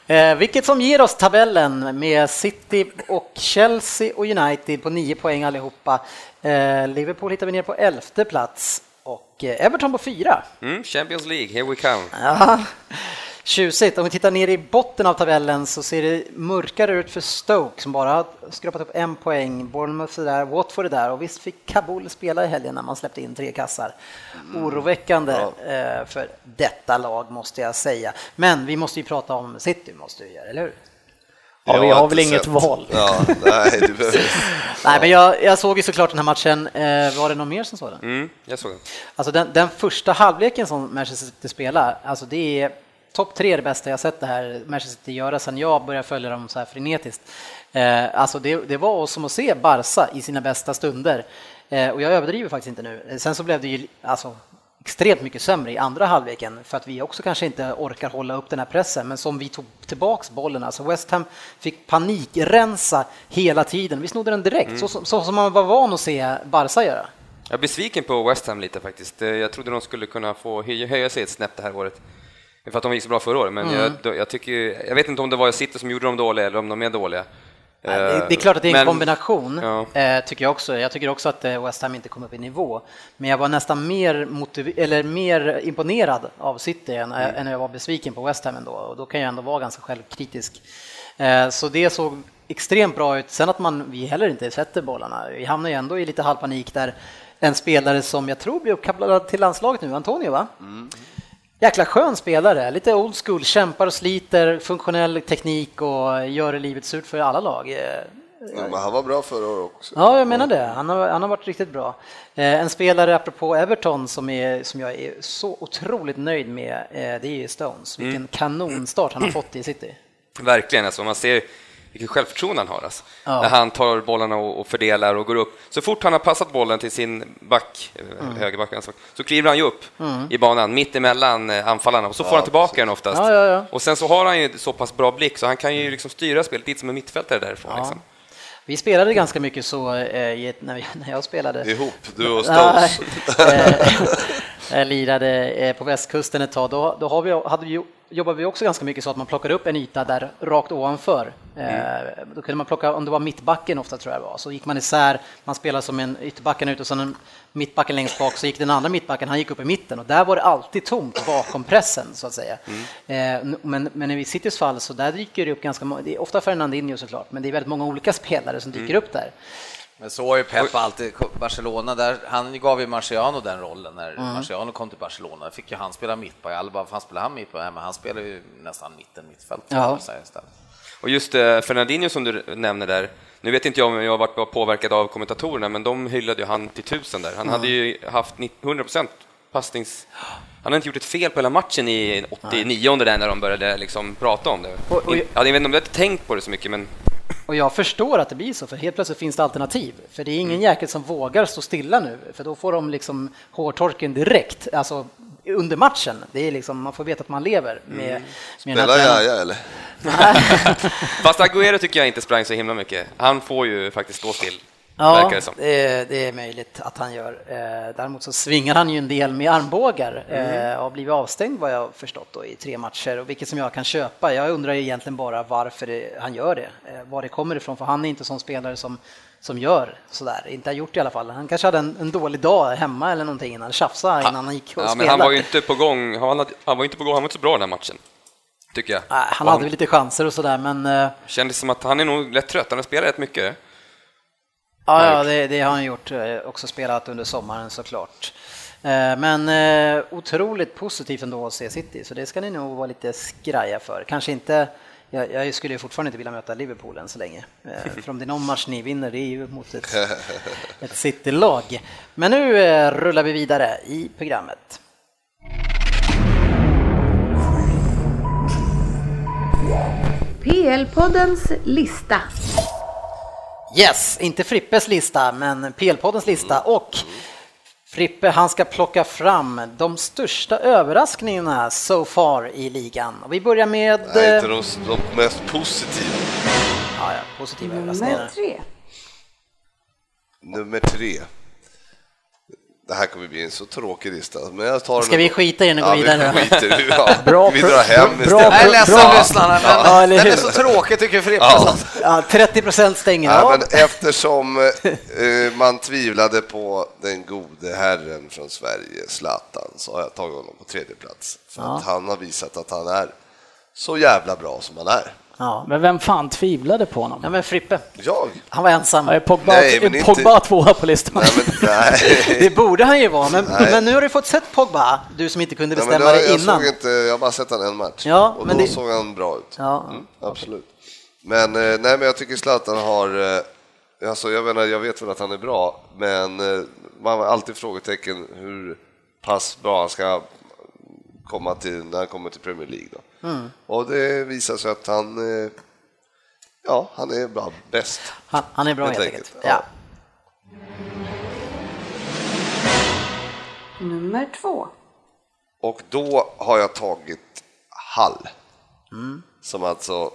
eh, vilket som ger oss tabellen med City och Chelsea och United på 9 poäng allihopa. Eh, Liverpool hittar vi ner på elfte plats och eh, Everton på fyra. Mm, Champions League, here we come. Ja. Tjusigt. Om vi tittar ner i botten av tabellen så ser det mörkare ut för Stoke som bara har skrapat upp en poäng. Bournemouth är där, Watford är där och visst fick Kabul spela i helgen när man släppte in tre kassar. Mm. Oroväckande ja. Eh, för detta lag måste jag säga. Men vi måste ju prata om City, måste vi göra, eller hur? Ja, vi har väl inget sett. val. Ja, nej, nej, men jag, jag, såg ju såklart den här matchen. Eh, var det någon mer som såg den? Mm, jag såg den. Alltså den, den första halvleken som Manchester City spelar, alltså det är topp tre är det bästa jag sett det här Manchester City göra sedan jag började följa dem så här frenetiskt. Eh, alltså det, det var som att se Barca i sina bästa stunder. Eh, och jag överdriver faktiskt inte nu. Sen så blev det ju alltså, extremt mycket sämre i andra halvleken för att vi också kanske inte orkar hålla upp den här pressen. Men som vi tog tillbaks bollen, alltså West Ham fick panikrensa hela tiden. Vi snodde den direkt, mm. så, så, så, som man var van att se Barca göra. Jag är besviken på West Ham lite faktiskt. Eh, jag trodde de skulle kunna få höja sig ett snäpp det här året. För att de gick så bra förra året, men mm. jag, jag, tycker, jag vet inte om det var jag City som gjorde dem dåliga eller om de är dåliga. det, är klart att det är en men, kombination, ja. Eh, tycker jag också. Jag tycker också att eh, West Ham inte kom upp i nivå. Men jag var nästan mer, eller mer imponerad av City än, mm. än jag var besviken på West Ham ändå. Och då kan jag ändå vara ganska självkritisk. Eh, så det såg extremt bra ut. Sen att man, vi heller inte sätter bollarna. Vi hamnar ju ändå i lite halvpanik där. En spelare som jag tror blir uppkopplad till landslaget nu, Antonio va? Mm. Jäkla skön spelare, lite old school, kämpar och sliter, funktionell teknik och gör livet surt för alla lag. Ja, men han var bra förra året också. Ja, jag menar det. Han har, han har varit riktigt bra. Eh, en spelare, apropå Everton, som, är, som jag är så otroligt nöjd med, eh, det är Stones. Vilken mm. kanonstart han har fått i City. Verkligen, alltså, man ser vilket självförtroende han har. Alltså. Ja. När han tar bollarna och, och fördelar och går upp. Så fort han har passat bollen till sin back, mm. högerback, så kliver han ju upp i banan mitt emellan eh, anfallarna och så får han tillbaka den oftast. Ja, ja, ja. Och sen så har han ju så pass bra blick så han kan ju liksom styra spelet lite som en mittfältare därifrån. Ja. Liksom. Vi spelade ganska mycket så eh, när, jag spelade. Ihop, du och Stones. eh, jag lirade eh, på västkusten ett tag. Då, då har vi, hade vi, jobbade vi också ganska mycket så att man plockade upp en yta där rakt ovanför. Eh, Då kunde man plocka, om det var mittbacken ofta tror jag det var, så gick man isär, man spelade som en ytterbacken ut och sen en mittbacken längst bak, så gick den andra mittbacken, han gick upp i mitten och där var det alltid tomt bakom pressen så att säga. Eh, Men, men i Citys fall så där dyker det upp ganska många, det är ofta Fernandinho såklart, men det är väldigt många olika spelare som dyker upp där. Men så har ju Pep alltid, Barcelona, där, han gav ju Marciano den rollen när Mm. Marciano kom till Barcelona. fick ju han spela mittback, alla bara, fan spelar han mittback? Nej, men han spelar ju nästan mitten, mittfält. Ja. Och just eh, Fernandinho som du nämner där, nu vet inte jag om jag har varit påverkad av kommentatorerna, men de hyllade ju han till tusen där. Han hade ju haft 100 passnings... Han hade inte gjort ett fel på hela matchen i 89 där när de började liksom prata om det. Och- och- In- ja, jag vet inte om jag hade tänkt på det så mycket, men Och jag förstår att det blir så, för helt plötsligt finns det alternativ. För det är ingen jäkel som vågar stå stilla nu, för då får de liksom hårtorken direkt, alltså under matchen. Det är liksom, man får veta att man lever med, med den här Spelar. Jaja eller? Fast Agüero tycker jag inte sprang så himla mycket. Han får ju faktiskt stå still, Ja, det det är, möjligt att han gör. Eh, Däremot så svingar han ju en del med armbågar Mm. eh, och har blivit avstängd vad jag förstått då, i tre matcher, och vilket som jag kan köpa. Jag undrar egentligen bara varför det, han gör det, eh, var det kommer ifrån, för han är inte sån spelare som, som gör sådär, inte har gjort det i alla fall. Han kanske hade en, en dålig dag hemma eller någonting innan, tjafsade innan han gick och Ja, men spelade. han var ju inte på gång, han, hade, han var inte på gång, han var inte så bra den här matchen. Tycker jag. Han Och hade väl lite chanser och sådär, men Kändes som att han är nog lätt trött, han har spelat rätt mycket. Ja, ja det, det har han gjort, eh, också spelat under sommaren såklart. Eh, Men eh, otroligt positivt ändå att se City, så det ska ni nog vara lite skraja för. Kanske inte, jag, jag skulle ju fortfarande inte vilja möta Liverpool än så länge. Eh, För om det är någon match ni vinner, det är ju mot ett, ett City-lag. Men nu eh, rullar vi vidare i programmet. PL-poddens lista. Yes, inte Frippes lista, men PL-poddens lista. Och Frippe, han ska plocka fram de största överraskningarna so far i ligan. Och vi börjar med... Nej, eh, inte de, de mest positiva. ja, ja, positiva Nummer överraskningar. tre. Nummer tre. Det här kommer bli en så tråkig lista. Men jag tar Ska vi skita i den och gå ja, vidare? Vi skiter. Ja. Bra vi drar hem bra- istället. Jag är ledsen lyssnarna, men Ja, den är så tråkig tycker Frippe. Ja. Ja, 30 procent stänger Ja, av. men eftersom eh, man tvivlade på den gode herren från Sverige, Zlatan, så har jag tagit honom på tredje plats. För att han har visat att han är så jävla bra som han är. Ja. Men vem fan tvivlade på honom? ja, men Frippe, Jag? han var ensam. Ja, Är Pogba, Nej, men inte- Pogba tvåa på listan? Nej, men, nej. Det borde han ju vara, men, Nej. men nu har du fått sett Pogba, du som inte kunde Nej, men bestämma det, dig jag, innan. såg inte, jag har bara sett han en match Ja, och men då det- såg han bra ut. Ja. Mm, absolut. Men, eh, nej, men jag tycker Zlatan har... eh, Alltså, jag, menar, jag vet väl att han är bra, men eh, man har alltid frågetecken hur pass bra han ska komma till när han kommer till Premier League. Då. Mm. Och det visar sig att han, eh, ja, han är bra, bäst. Han, han är bra helt, Helt enkelt. Ja. Nummer två. Och då har jag tagit Hall, som alltså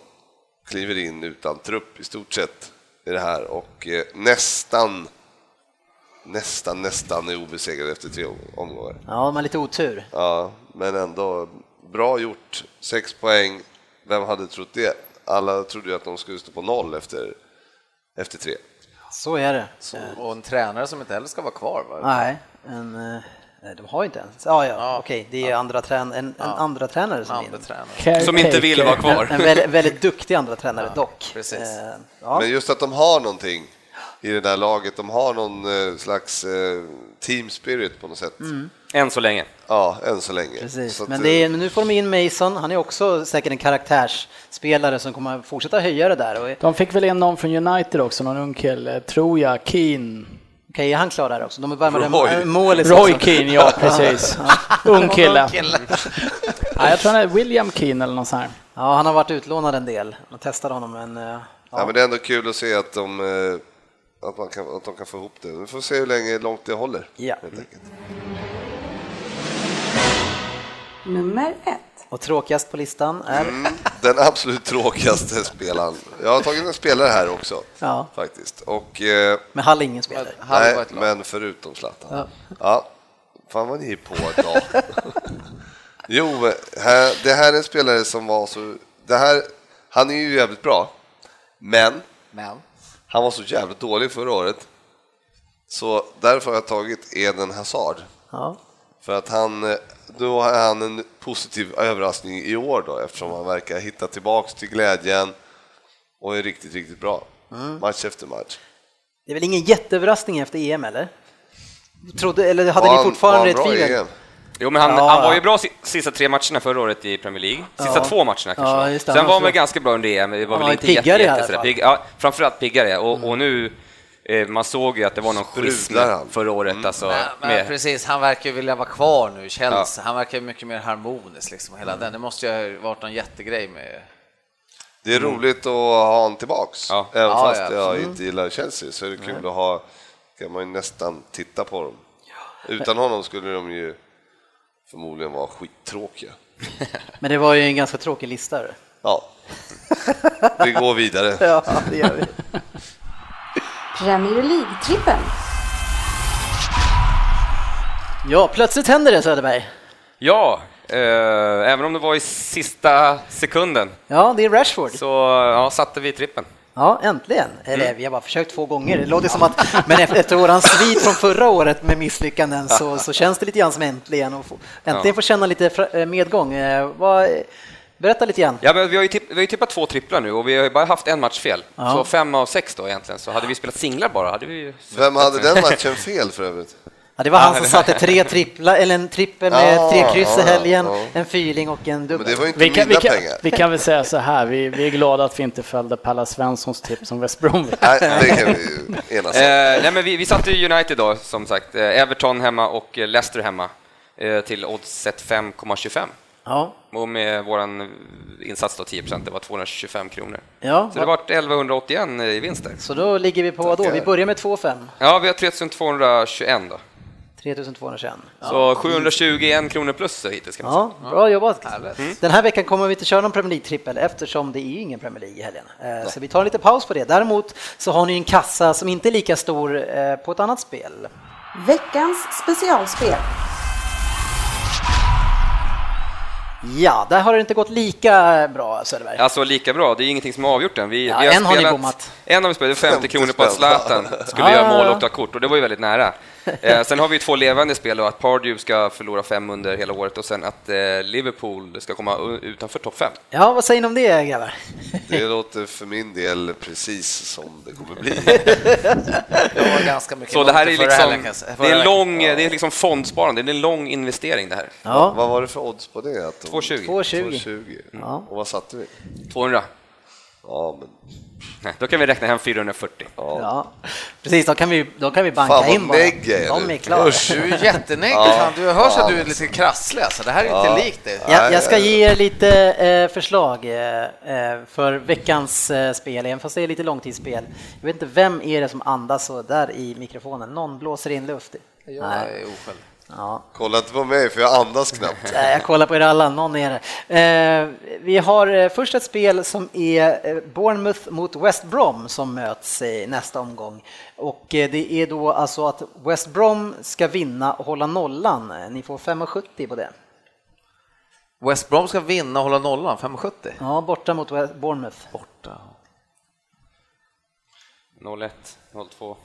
kliver in utan trupp i stort sett i det här och eh, nästan, nästan, nästan är obesegrad efter tre om- omgångar. ja, har lite otur. Ja, men ändå bra gjort, sex poäng. Vem hade trott det? Alla trodde ju att de skulle stå på noll efter, efter tre. Så är det. Och en tränare som inte heller ska vara kvar. Va? Nej, en, eh, nej, de har ju inte ens. Ja, ja, okej, det är andra trän en, en andra tränare som Andra tränare. Som inte vill vara En, kvar. en väldigt, väldigt duktig andra tränare dock. precis. Eh, ja. Men just att de har någonting i det där laget, de har någon eh, slags eh, team spirit på något sätt. Än så länge. Ja, än så länge. Precis, Så men, det är, nu får de in Mason, han är också säkert en karaktärsspelare som kommer att fortsätta höja det där. Okej, De fick väl in någon från United också, någon ung kille, tror jag, Keane. är han klar där också? De är värmade Roy. målis Roy. Keane, ja precis. Ja. Ung kille. Nej, Ja, jag tror han är William Keane eller något sånt här. Ja, han har varit utlånad en del. Man testade honom, men... eh, Ja. men det är ändå kul att se att de, att man kan, att de kan få ihop det. Vi får se hur länge, långt det håller. Ja. Helt enkelt. Nummer ett. Och tråkigast på listan är... Mm, den absolut tråkigaste spelaren. Jag har tagit en spelare här också, Ja, faktiskt. Och, eh, med Hall ingen spelare. Nej, men förutom Zlatan. Ja. Fan vad ni är på idag. jo, här, det här är en spelare som var så... Det här, han är ju jävligt bra, men Men han var så jävligt dålig förra året. Så därför har jag tagit Eden Hazard. Ja. För att han, eh, då har han en positiv överraskning i år då eftersom han verkar hitta tillbaks till glädjen och är riktigt, riktigt bra. Match efter match. Det är väl ingen jätteöverraskning efter EM, eller? Trodde, eller hade Var ni han- fortfarande var ett han bra i? EM? Jo, men han, Ja. han var ju bra si- sista tre matcherna förra året i Premier League. Sista Ja. två matcherna kanske. Ja. Sen var han väl ganska bra under EM, det var Han väl inte piggare jätte, jätte. Mm. pigg. Ja, framförallt piggare. Och, och nu, eh, man såg ju att det var någon schism förra året. Alltså, Men, men precis, han verkar ju vilja vara kvar nu, Chelsea. Han verkar ju mycket mer harmonisk, liksom, hela den. Det måste ju ha varit någon jättegrej med... Det är roligt att ha honom tillbaks. Ja. Även Ja, fast ja, jag inte gillar Chelsea så är det kul att ha, kan man ju nästan titta på dem. Utan honom skulle de ju förmodligen vara skittråkiga. Men det var ju en ganska tråkig lista. Ja, vi går vidare. Ja, det gör vi. Premier League-trippen. Ja, plötsligt händer det Söderberg. ja, eh, även om det var i sista sekunden Ja, det är Rashford. så ja, satte vi trippen. Ja, äntligen. Eller Mm. vi har bara försökt två gånger. Det låter som att, men efter, efter våran svit från förra året med misslyckanden så, så känns det lite grann som äntligen och få, äntligen Ja. få känna lite eh, medgång. Eh, Vad, berätta lite grann. Ja, men vi, har ju tipp, vi har ju tippat två tripplar nu och vi har ju bara haft en match fel. Ja. Så fem av sex då egentligen. Så hade vi spelat singlar bara hade vi ju... Vem hade den matchen fel för övrigt? Ja, det var han som satte tre tripplar, eller en trippel med Ja, tre kryss i helgen, ja. en fyrling och en Men dubbel. det var inte Vi kan, vi, mina kan, pengar. vi kan väl säga så här, vi, vi är glada att vi inte följde Palla Svenssons tips om West Bromwich. Nej, det kan vi ju enas Eh, om. nej, men vi, vi satte United då, som sagt. Eh, Everton hemma och eh, Leicester hemma eh, till oddset 5,25. Ja, Och med vår insats då 10 det var 225 kronor. ja. Så det vart 1181 i vinst där. Så då ligger vi på vad då? Vi börjar med 2,5. Ja, vi har 3221 då. 3221. Så 721 kronor plus hittills kan man säga. Ja, bra jobbat. Mm. Den här veckan kommer vi inte köra någon Premier League-trippel eftersom det är ju ingen Premier League i helgen. Eh, Så vi tar en liten paus på det. Däremot så har ni en kassa som inte är lika stor eh, på ett annat spel. Veckans specialspel. Ja, där har det inte gått lika bra Söderberg. Alltså lika bra, det är ingenting som har avgjort den. Vi, Ja, vi har en har ni spelat, bommat. En har vi spelat, 50 kronor på att Zlatan skulle Ah. göra mål och ta kort och det var ju väldigt nära. Eh, sen har vi ju två levande spel då, att Pardew ska förlora fem under hela året och sen att eh, Liverpool ska komma utanför topp fem. Ja, vad säger ni om det grabbar? Det låter för min del precis som det kommer bli. Jag var ganska mycket Så det här är helgen, liksom, säga. det är lång, det är liksom fondsparande, det är en lång investering det här. Ja, Vad var det för odds på det? Att de- 2,20. 2,20. 2,20. Ja. Och vad satte vi? 200. Ja, men Nej, då kan vi räkna hem 440. Ja, precis. Då kan vi, då kan vi banka Fan, in bara. De är klara. Usch, du är jättenägg. Fan, Du hörs att du är lite krasslig. Alltså. Det här är inte likt dig. Jag, jag ska ge er lite eh, förslag eh, eh, för veckans eh, spel, även fast det är lite långtidsspel. Jag vet inte vem är det som andas så där i mikrofonen. Någon blåser in luft. Jag Nej. är osjälv. Ja. kolla inte på mig för jag andas knappt. Nej, Jag kollar på er alla, någon är det. Eh, vi har eh, först ett spel som är eh, Bournemouth mot West Brom som möts i nästa omgång. Och det är då alltså att West Brom ska vinna och hålla nollan. Ni får 5,70 på det. West Brom ska vinna och hålla nollan, 5,70. Ja, borta mot West- Bournemouth. Borta. 01, 02.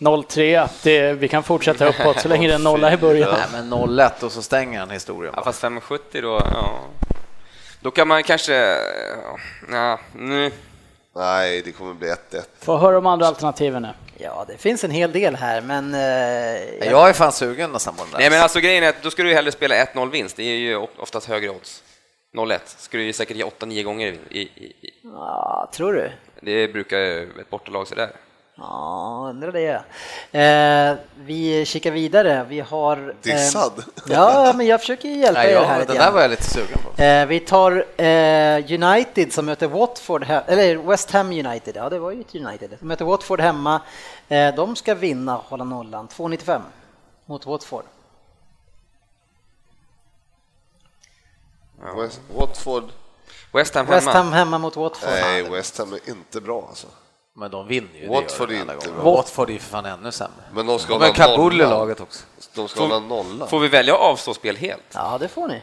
0-3, det, vi kan fortsätta uppåt så länge det är nolla i början. Nej, men 0-1 och så stänger han historien. Ja, fast 570 då, ja. Då kan man kanske, ja, nu. Nej, det kommer bli 1-1. Få höra de andra alternativen nu. Ja, det finns en hel del här, men... Eh, jag- Jag är fan sugen nästan på den där. Nej men alltså grejen är att då ska du ju hellre spela 1-0 vinst, det är ju oftast högre odds. 0-1 ska du ju säkert ge 8-9 gånger i, i, i. Ja, tror du? Det brukar ett bortalag sådär. Ja, undrar det. Eh, vi kikar vidare. Vi har... Eh, Dissad? ja, men jag försöker hjälpa Nej, er ja, här det lite där var jag lite sugen på. Eh, vi tar eh, United som möter Watford, he- eller West Ham United, ja det var ju ett United. De möter Watford hemma. Eh, de ska vinna, hålla nollan, 2,95 mot Watford. West, Watford, West Ham hemma. West Ham hemma mot Watford. nej West Ham är inte bra alltså. Men de vinner ju. det Watford gör de är alla inte bra. Watford är ju för fan ännu sämre. Men de ska De hålla Kabul i laget också. De ska Får- hålla nollan. Får vi välja att avstå spel helt? Ja, det får ni.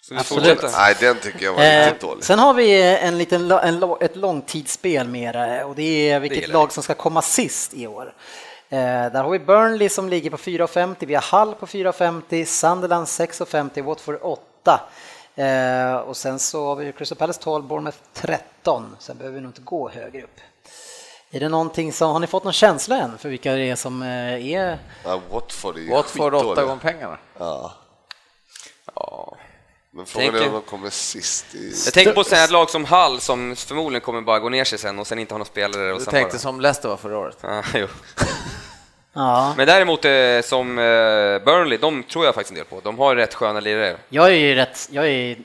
Så vi Absolut. Nej, den tycker jag var Eh, riktigt dålig. sen har vi en liten, en, ett långtidsspel mera och det är vilket gillar lag som ska komma sist i år. Eh, där har vi Burnley som ligger på 4,50, vi har Hull på 4,50, Sunderland 6,50, Watford 8. Eh, och sen så har vi Crystal Palace 12, Bournemouth 13, sen behöver vi nog inte gå högre upp. Är det någonting som, har ni fått någon känsla än för vilka det är som eh, är Ja, Watford är ju Watford åtta gånger pengarna. Ja. Ja. Men frågan är Tänker- om de kommer sist i... Jag tänker på ett lag som Hall som förmodligen kommer bara gå ner sig sen och sen inte ha några spelare. Och Du tänkte bara... som Leicester var förra året. Ja, jo. Ja, Men däremot eh, som eh, Burnley, de tror jag faktiskt en del på. De har rätt sköna lirare. jag är ju rätt, jag är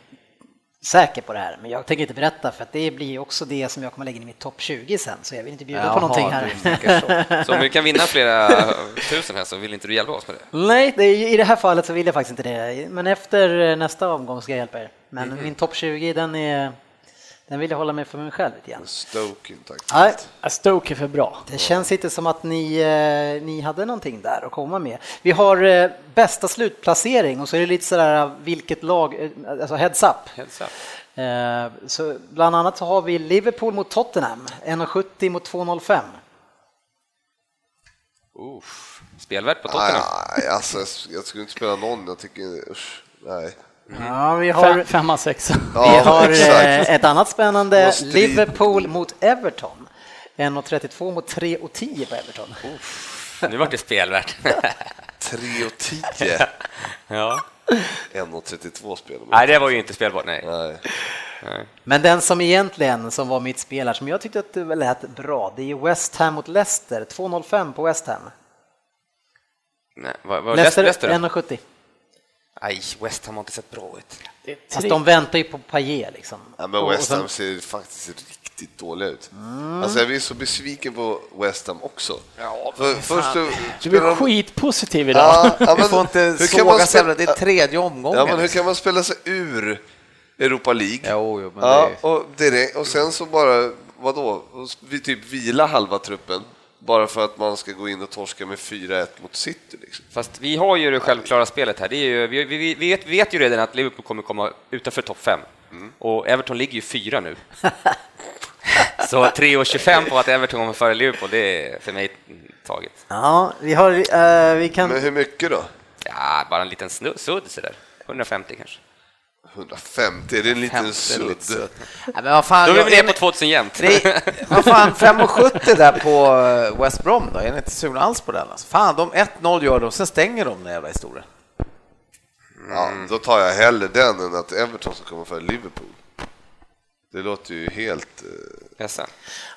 säker på det här, men jag tänker inte berätta för att det blir också det som jag kommer lägga in i mitt topp 20 sen, så jag vill inte bjuda på Jaha, någonting här. så. Så om vi kan vinna flera tusen här så vill inte du hjälpa oss med det? Nej, det är, i det här fallet så vill jag faktiskt inte det, men efter eh, nästa omgång ska jag hjälpa er. Men Mhm. min topp 20, den, är, den vill jag hålla med för mig själv grann. Stoke. Nej, Stoke är för bra. det känns inte som att ni, eh, ni hade någonting där att komma med. Vi har eh, bästa slutplacering och så är det lite sådär vilket lag, eh, alltså heads up. Helt sant. Eh, Så bland annat så har vi Liverpool mot Tottenham, 1,70 mot 2,05. Uff. Spelvärt på Tottenham. Nej, alltså, jag skulle inte spela någon. Jag tycker, usch, nej. Ja, vi har, Fem, femma, sexa. vi Ja, har exakt. eh, ett annat spännande, Vad. Liverpool mot Everton. 1,32 mot 3,10 på Everton. Nu vart det spelvärt. 3 och 10. ja. 1,32 spelar man. Nej, det var ju inte spelbart. Nej. Nej. nej. Men den som egentligen som var mitt spelare som jag tyckte att det lät bra, det är West Ham mot Leicester, 2,05 på West Ham. nej. Vad var Leicester Leicester? Leicester då? 1,70. Nej, West Ham har inte sett bra ut. Fast de väntar ju på Payet liksom. Ja, men West Ham ser faktiskt riktigt dåliga ut. Alltså, jag blir så besviken på West Ham också. För, först Du spelar är de- skitpositiv idag. Ja, ja, Vi men får inte hur kan man såga spela- det är tredje omgången. Ja, men hur kan man spela sig ur Europa League? Jo, jo, men Ja, det är... och, direkt, och sen så bara, vadå, vi typ vila halva truppen bara för att man ska gå in och torska med 4-1 mot City. Liksom. Fast vi har ju det självklara spelet här. Det är ju, vi, vi, vi vet, vi vet ju redan att Liverpool kommer komma utanför topp 5. Och Everton ligger ju fyra nu. Så 3,25 på att Everton kommer före Liverpool, det är för mig taget. Ja, vi har, eh, vi kan... Men hur mycket då? Ja, bara en liten snu- sudd sådär. 150 kanske. 150, är det en liten 50 sudd? Nej, men vad fan, Då är vi nere är på ni- 2000 jämnt. det- Vad fan, 5,70 där på eh, West Brom då? Är ni inte sugna alls på den? Alltså? Fan, de 1-0 gör de, sen stänger de den jävla historien. Ja, då tar jag hellre den än att Everton ska komma före Liverpool. Det låter ju helt... eh.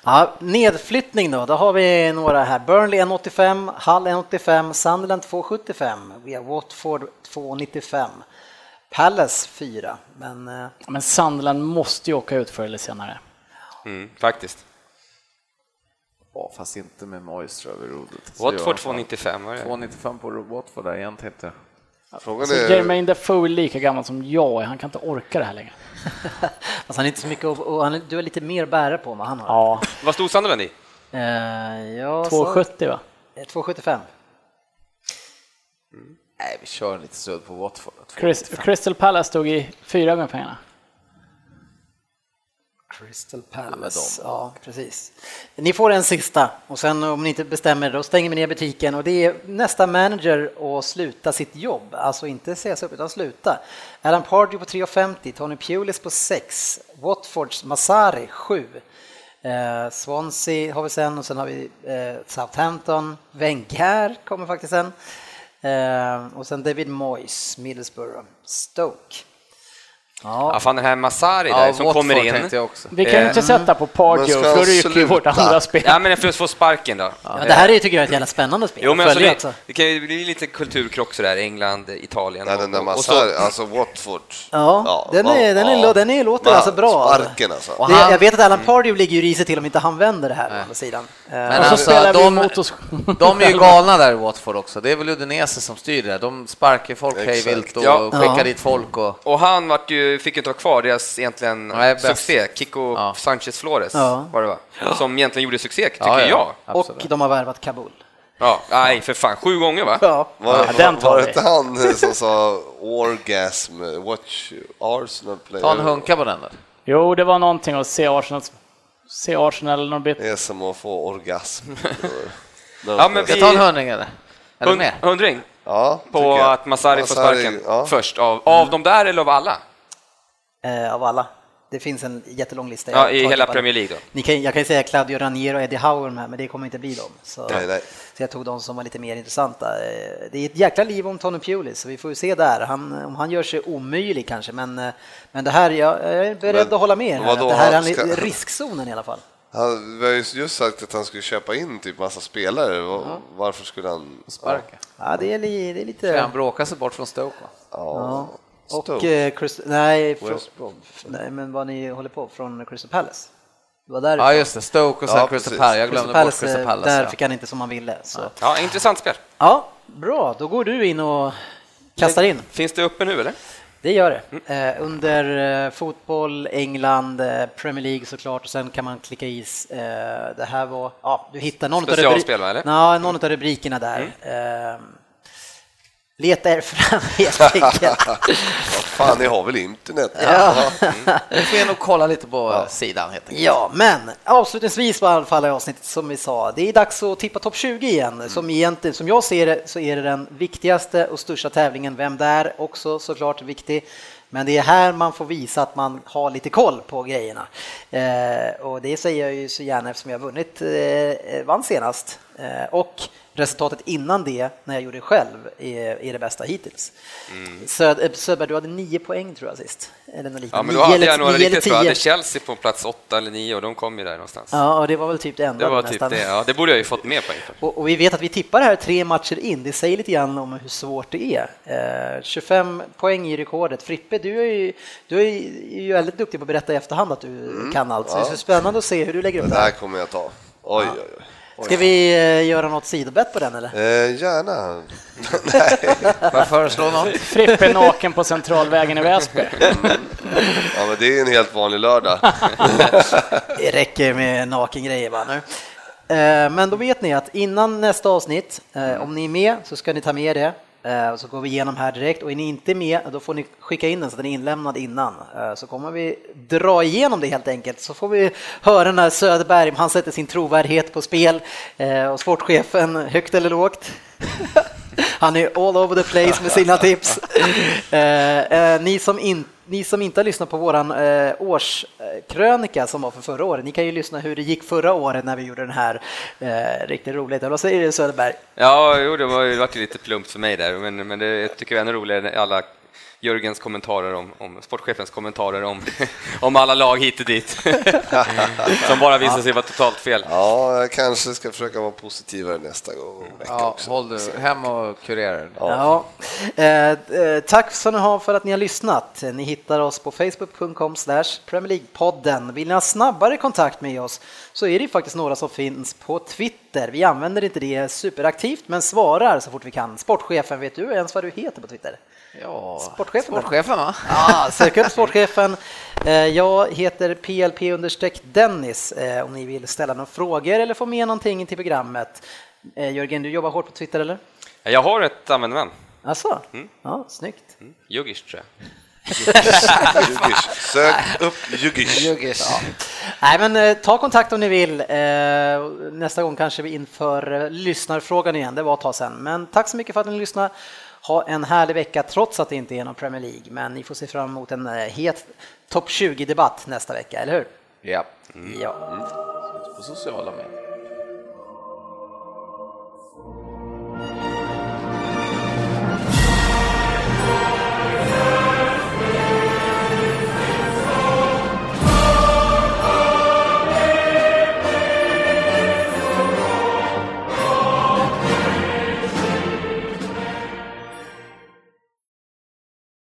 Ja, nedflyttning då, då har vi några här. Burnley 1,85, Hull 1,85, Sunderland 2,75, vi har Watford 2,95, Palace 4, men eh, Men Sunderland måste ju åka ut förr eller senare. Mm, faktiskt. Ja, fast inte med Moisture över rodret. Så Watford jag- 295 var det? 295 på Watford där igen tänkte jag. Frågan Alltså, är... Jermaine Defoe är lika gammal som jag han kan inte orka det här längre. fast han är inte så mycket, och, han, du är lite mer bära på än vad han har. Ja, Vad stod Sunderland i? Eh, jag sa- 2,70 va? eh, 2,75. Nej, vi kör lite sudd på Watford. Chris, Crystal Palace stod i fyra gånger pengarna. Crystal Palace, ja precis. Ni får en sista och sen om ni inte bestämmer då stänger vi ner butiken och det är nästa manager att sluta sitt jobb, alltså inte säga sig upp utan sluta. Alan Pardew på 3,50, Tony Pulis på 6, Watfords Masari 7, eh, Swansea har vi sen och sen har vi eh, Southampton, Wenger kommer faktiskt sen Ehm, och sen David Moyes, Middlesbrough, Stoke. Ja, fan den här Masari där Ja, som Watford kommer in. Vi kan ju Eh, inte sätta på Pardew, för då ryker ju vårt andra spel. Ja, men för att få sparken då. Ja, det här är, tycker jag är ett jävla spännande spel. Jo, men alltså, det, det kan ju bli lite kulturkrock sådär, England, Italien. Nej, den där och, och så, Massar, alltså Watford. Ja, den, ja, är, den, är, ja. den är, låter alltså bra. Sparken alltså. Och Det, han- jag vet att Alan Pardew ligger ju risigt till om inte han vänder det här å andra sidan. Eh, Men Och så alltså, spelar vi de- mot oss De är ju galna där i Watford också. Det är väl Udinese som styr det. De sparkar folk hej vilt och Ja. skickar Ja. dit folk. Och... och han vart ju, fick ju inte vara kvar, deras egentligen Nej, succé, Kiko Ja. Sanchez Flores Ja. var det va? Som egentligen gjorde succé, tycker Ja, ja. jag. och Absolut. de har värvat Kabul. Ja, nej för fan, sju gånger va? Ja. Var, Ja, den var, tar var vi. det inte han som sa orgasm, watch Arsenal play? Ta en hunka på den där. Jo, det var någonting att se Arsenal, se Arsenal eller något bit. Det är som att få orgasm. Ja, men Ska vi- jag ta en hundring eller? Eller Hund-? Hundring ja, på att Masari får Masari, sparken ja. först. Av, av de där eller av alla? Eh, av alla. Det finns en jättelång lista. Ja, i hela typ. Premier League då? Ni kan, jag kan ju säga Claudio Ranieri och Eddie Howe här, men det kommer inte bli dem. Så, Nej, nej. så jag tog de som var lite mer intressanta. Eh, Det är ett jäkla liv om Tony Pulis, så vi får ju se där. Han, om han gör sig omöjlig kanske, men, eh, men det här, jag, jag är beredd Men att hålla med här, det här är ska- en riskzonen i alla fall. Han vi har ju just sagt att han skulle köpa in typ massa spelare. Va- Varför skulle han... Sparka. Ja, det är, li, det är Ska lite... han bråka sig bort från Stoke? va? Ja. Och Stoke. eh, Chris, nej, från, nej, men vad ni håller på från Crystal Palace. Det var Ja, just det. Stoke och sen Ja, Crystal. Palace. Jag Crystal glömde bort Palace, Crystal eh, Palace. där ja. fick han inte som han ville. Så. Ja, intressant spel. Ja, bra. Då går du in och kastar in. Finns det uppe nu eller? Det gör det. Eh, under eh, fotboll, England, eh, Premier League såklart och sen kan man klicka i eh, det här var, ja du hittar någon av, eller? Någon av rubrikerna där. Eh, leta er fram helt enkelt. Fan, ni har väl internet? Vi får och kolla lite på sidan helt enkelt. Ja, men avslutningsvis var i alla fall i avsnittet som vi sa, det är dags att tippa topp 20 igen. Som egentligen, som jag ser det, så är det den viktigaste och största tävlingen. Vem där också såklart viktig. Men det är här man får visa att man har lite koll på grejerna. Eh, och det säger jag ju så gärna eftersom jag har vunnit, eh, vann senast. Eh, och resultatet innan det, när jag gjorde det själv, är, är det bästa hittills. Söd, eh, Söderberg, du hade nio poäng tror jag sist. Eller något Ja, men då hade jag eller- några riktigt bra. Jag tio. hade Chelsea på plats åtta eller nio och de kom ju där någonstans. Ja, och det var väl typ det enda Det var typ det. Ja, det borde jag ju fått mer poäng för. Och, och vi vet att vi tippar här tre matcher in. Det säger lite grann om hur svårt det är. Eh, 25 poäng i rekordet. Frippe, du är ju, du är ju väldigt duktig på att berätta i efterhand att du kan allt. Så det är så spännande att se hur du lägger upp Det det här kommer jag ta. Oj, oj, oj. Ska vi eh, göra något sidobett på den eller? Eh, gärna. Får jag föreslå något? Frippe naken på Centralvägen i Väsby. Ja, men det är en helt vanlig lördag. Det räcker med nakengrejer bara nu. Eh, Men då vet ni att innan nästa avsnitt, eh, om ni är med så ska ni ta med det. Och Så går vi igenom här direkt och är ni inte med då får ni skicka in den så den är inlämnad innan. Eh, så kommer vi dra igenom det helt enkelt så får vi höra när Söderberg, han sätter sin trovärdighet på spel eh, och sportchefen högt eller lågt. Han är all over the place med sina tips. Ni, som inte ni som inte har lyssnat på våran eh, årskrönika som var för förra året, ni kan ju lyssna hur det gick förra året när vi gjorde den här. Eh, riktigt roligt. Eller vad säger du Söderberg? Ja, jo, det var ju det lite plumpt för mig där, men, men det jag tycker jag är ännu roligare än alla Jörgens kommentarer om, om sportchefens kommentarer om, om alla lag hit och dit. Som bara visade sig vara totalt fel. Ja, jag kanske ska försöka vara positivare nästa gång. Vecka Ja, också. håll du hem och kurera den. Ja. Eh, eh, tack så ni ha för att ni har lyssnat. Ni hittar oss på facebook.com slash Premier League-podden. Vill ni ha snabbare kontakt med oss så är det ju faktiskt några som finns på Twitter. Vi använder inte det superaktivt men svarar så fort vi kan. Sportchefen, vet du ens vad du heter på Twitter? Ja, Sportchefen, sportchefen va? Ja, sök upp sportchefen. Eh, Jag heter PLP-Dennis eh, om ni vill ställa några frågor eller få med någonting till programmet. Eh, Jörgen, du jobbar hårt på Twitter eller? Jag har ett användarnamn, Alltså? Ja, snyggt. Juggish tror jag. Juggish. Sök upp Juggish. Juggish. Nej, men eh, ta kontakt om ni vill. Eh, nästa gång kanske vi inför eh, lyssnarfrågan igen. Det var ett tag sedan. Men tack så mycket för att ni lyssnade. Ha en härlig vecka trots att det inte är någon Premier League. Men ni får se fram emot en het topp 20-debatt nästa vecka, eller hur? Ja. Ja. På sociala medier.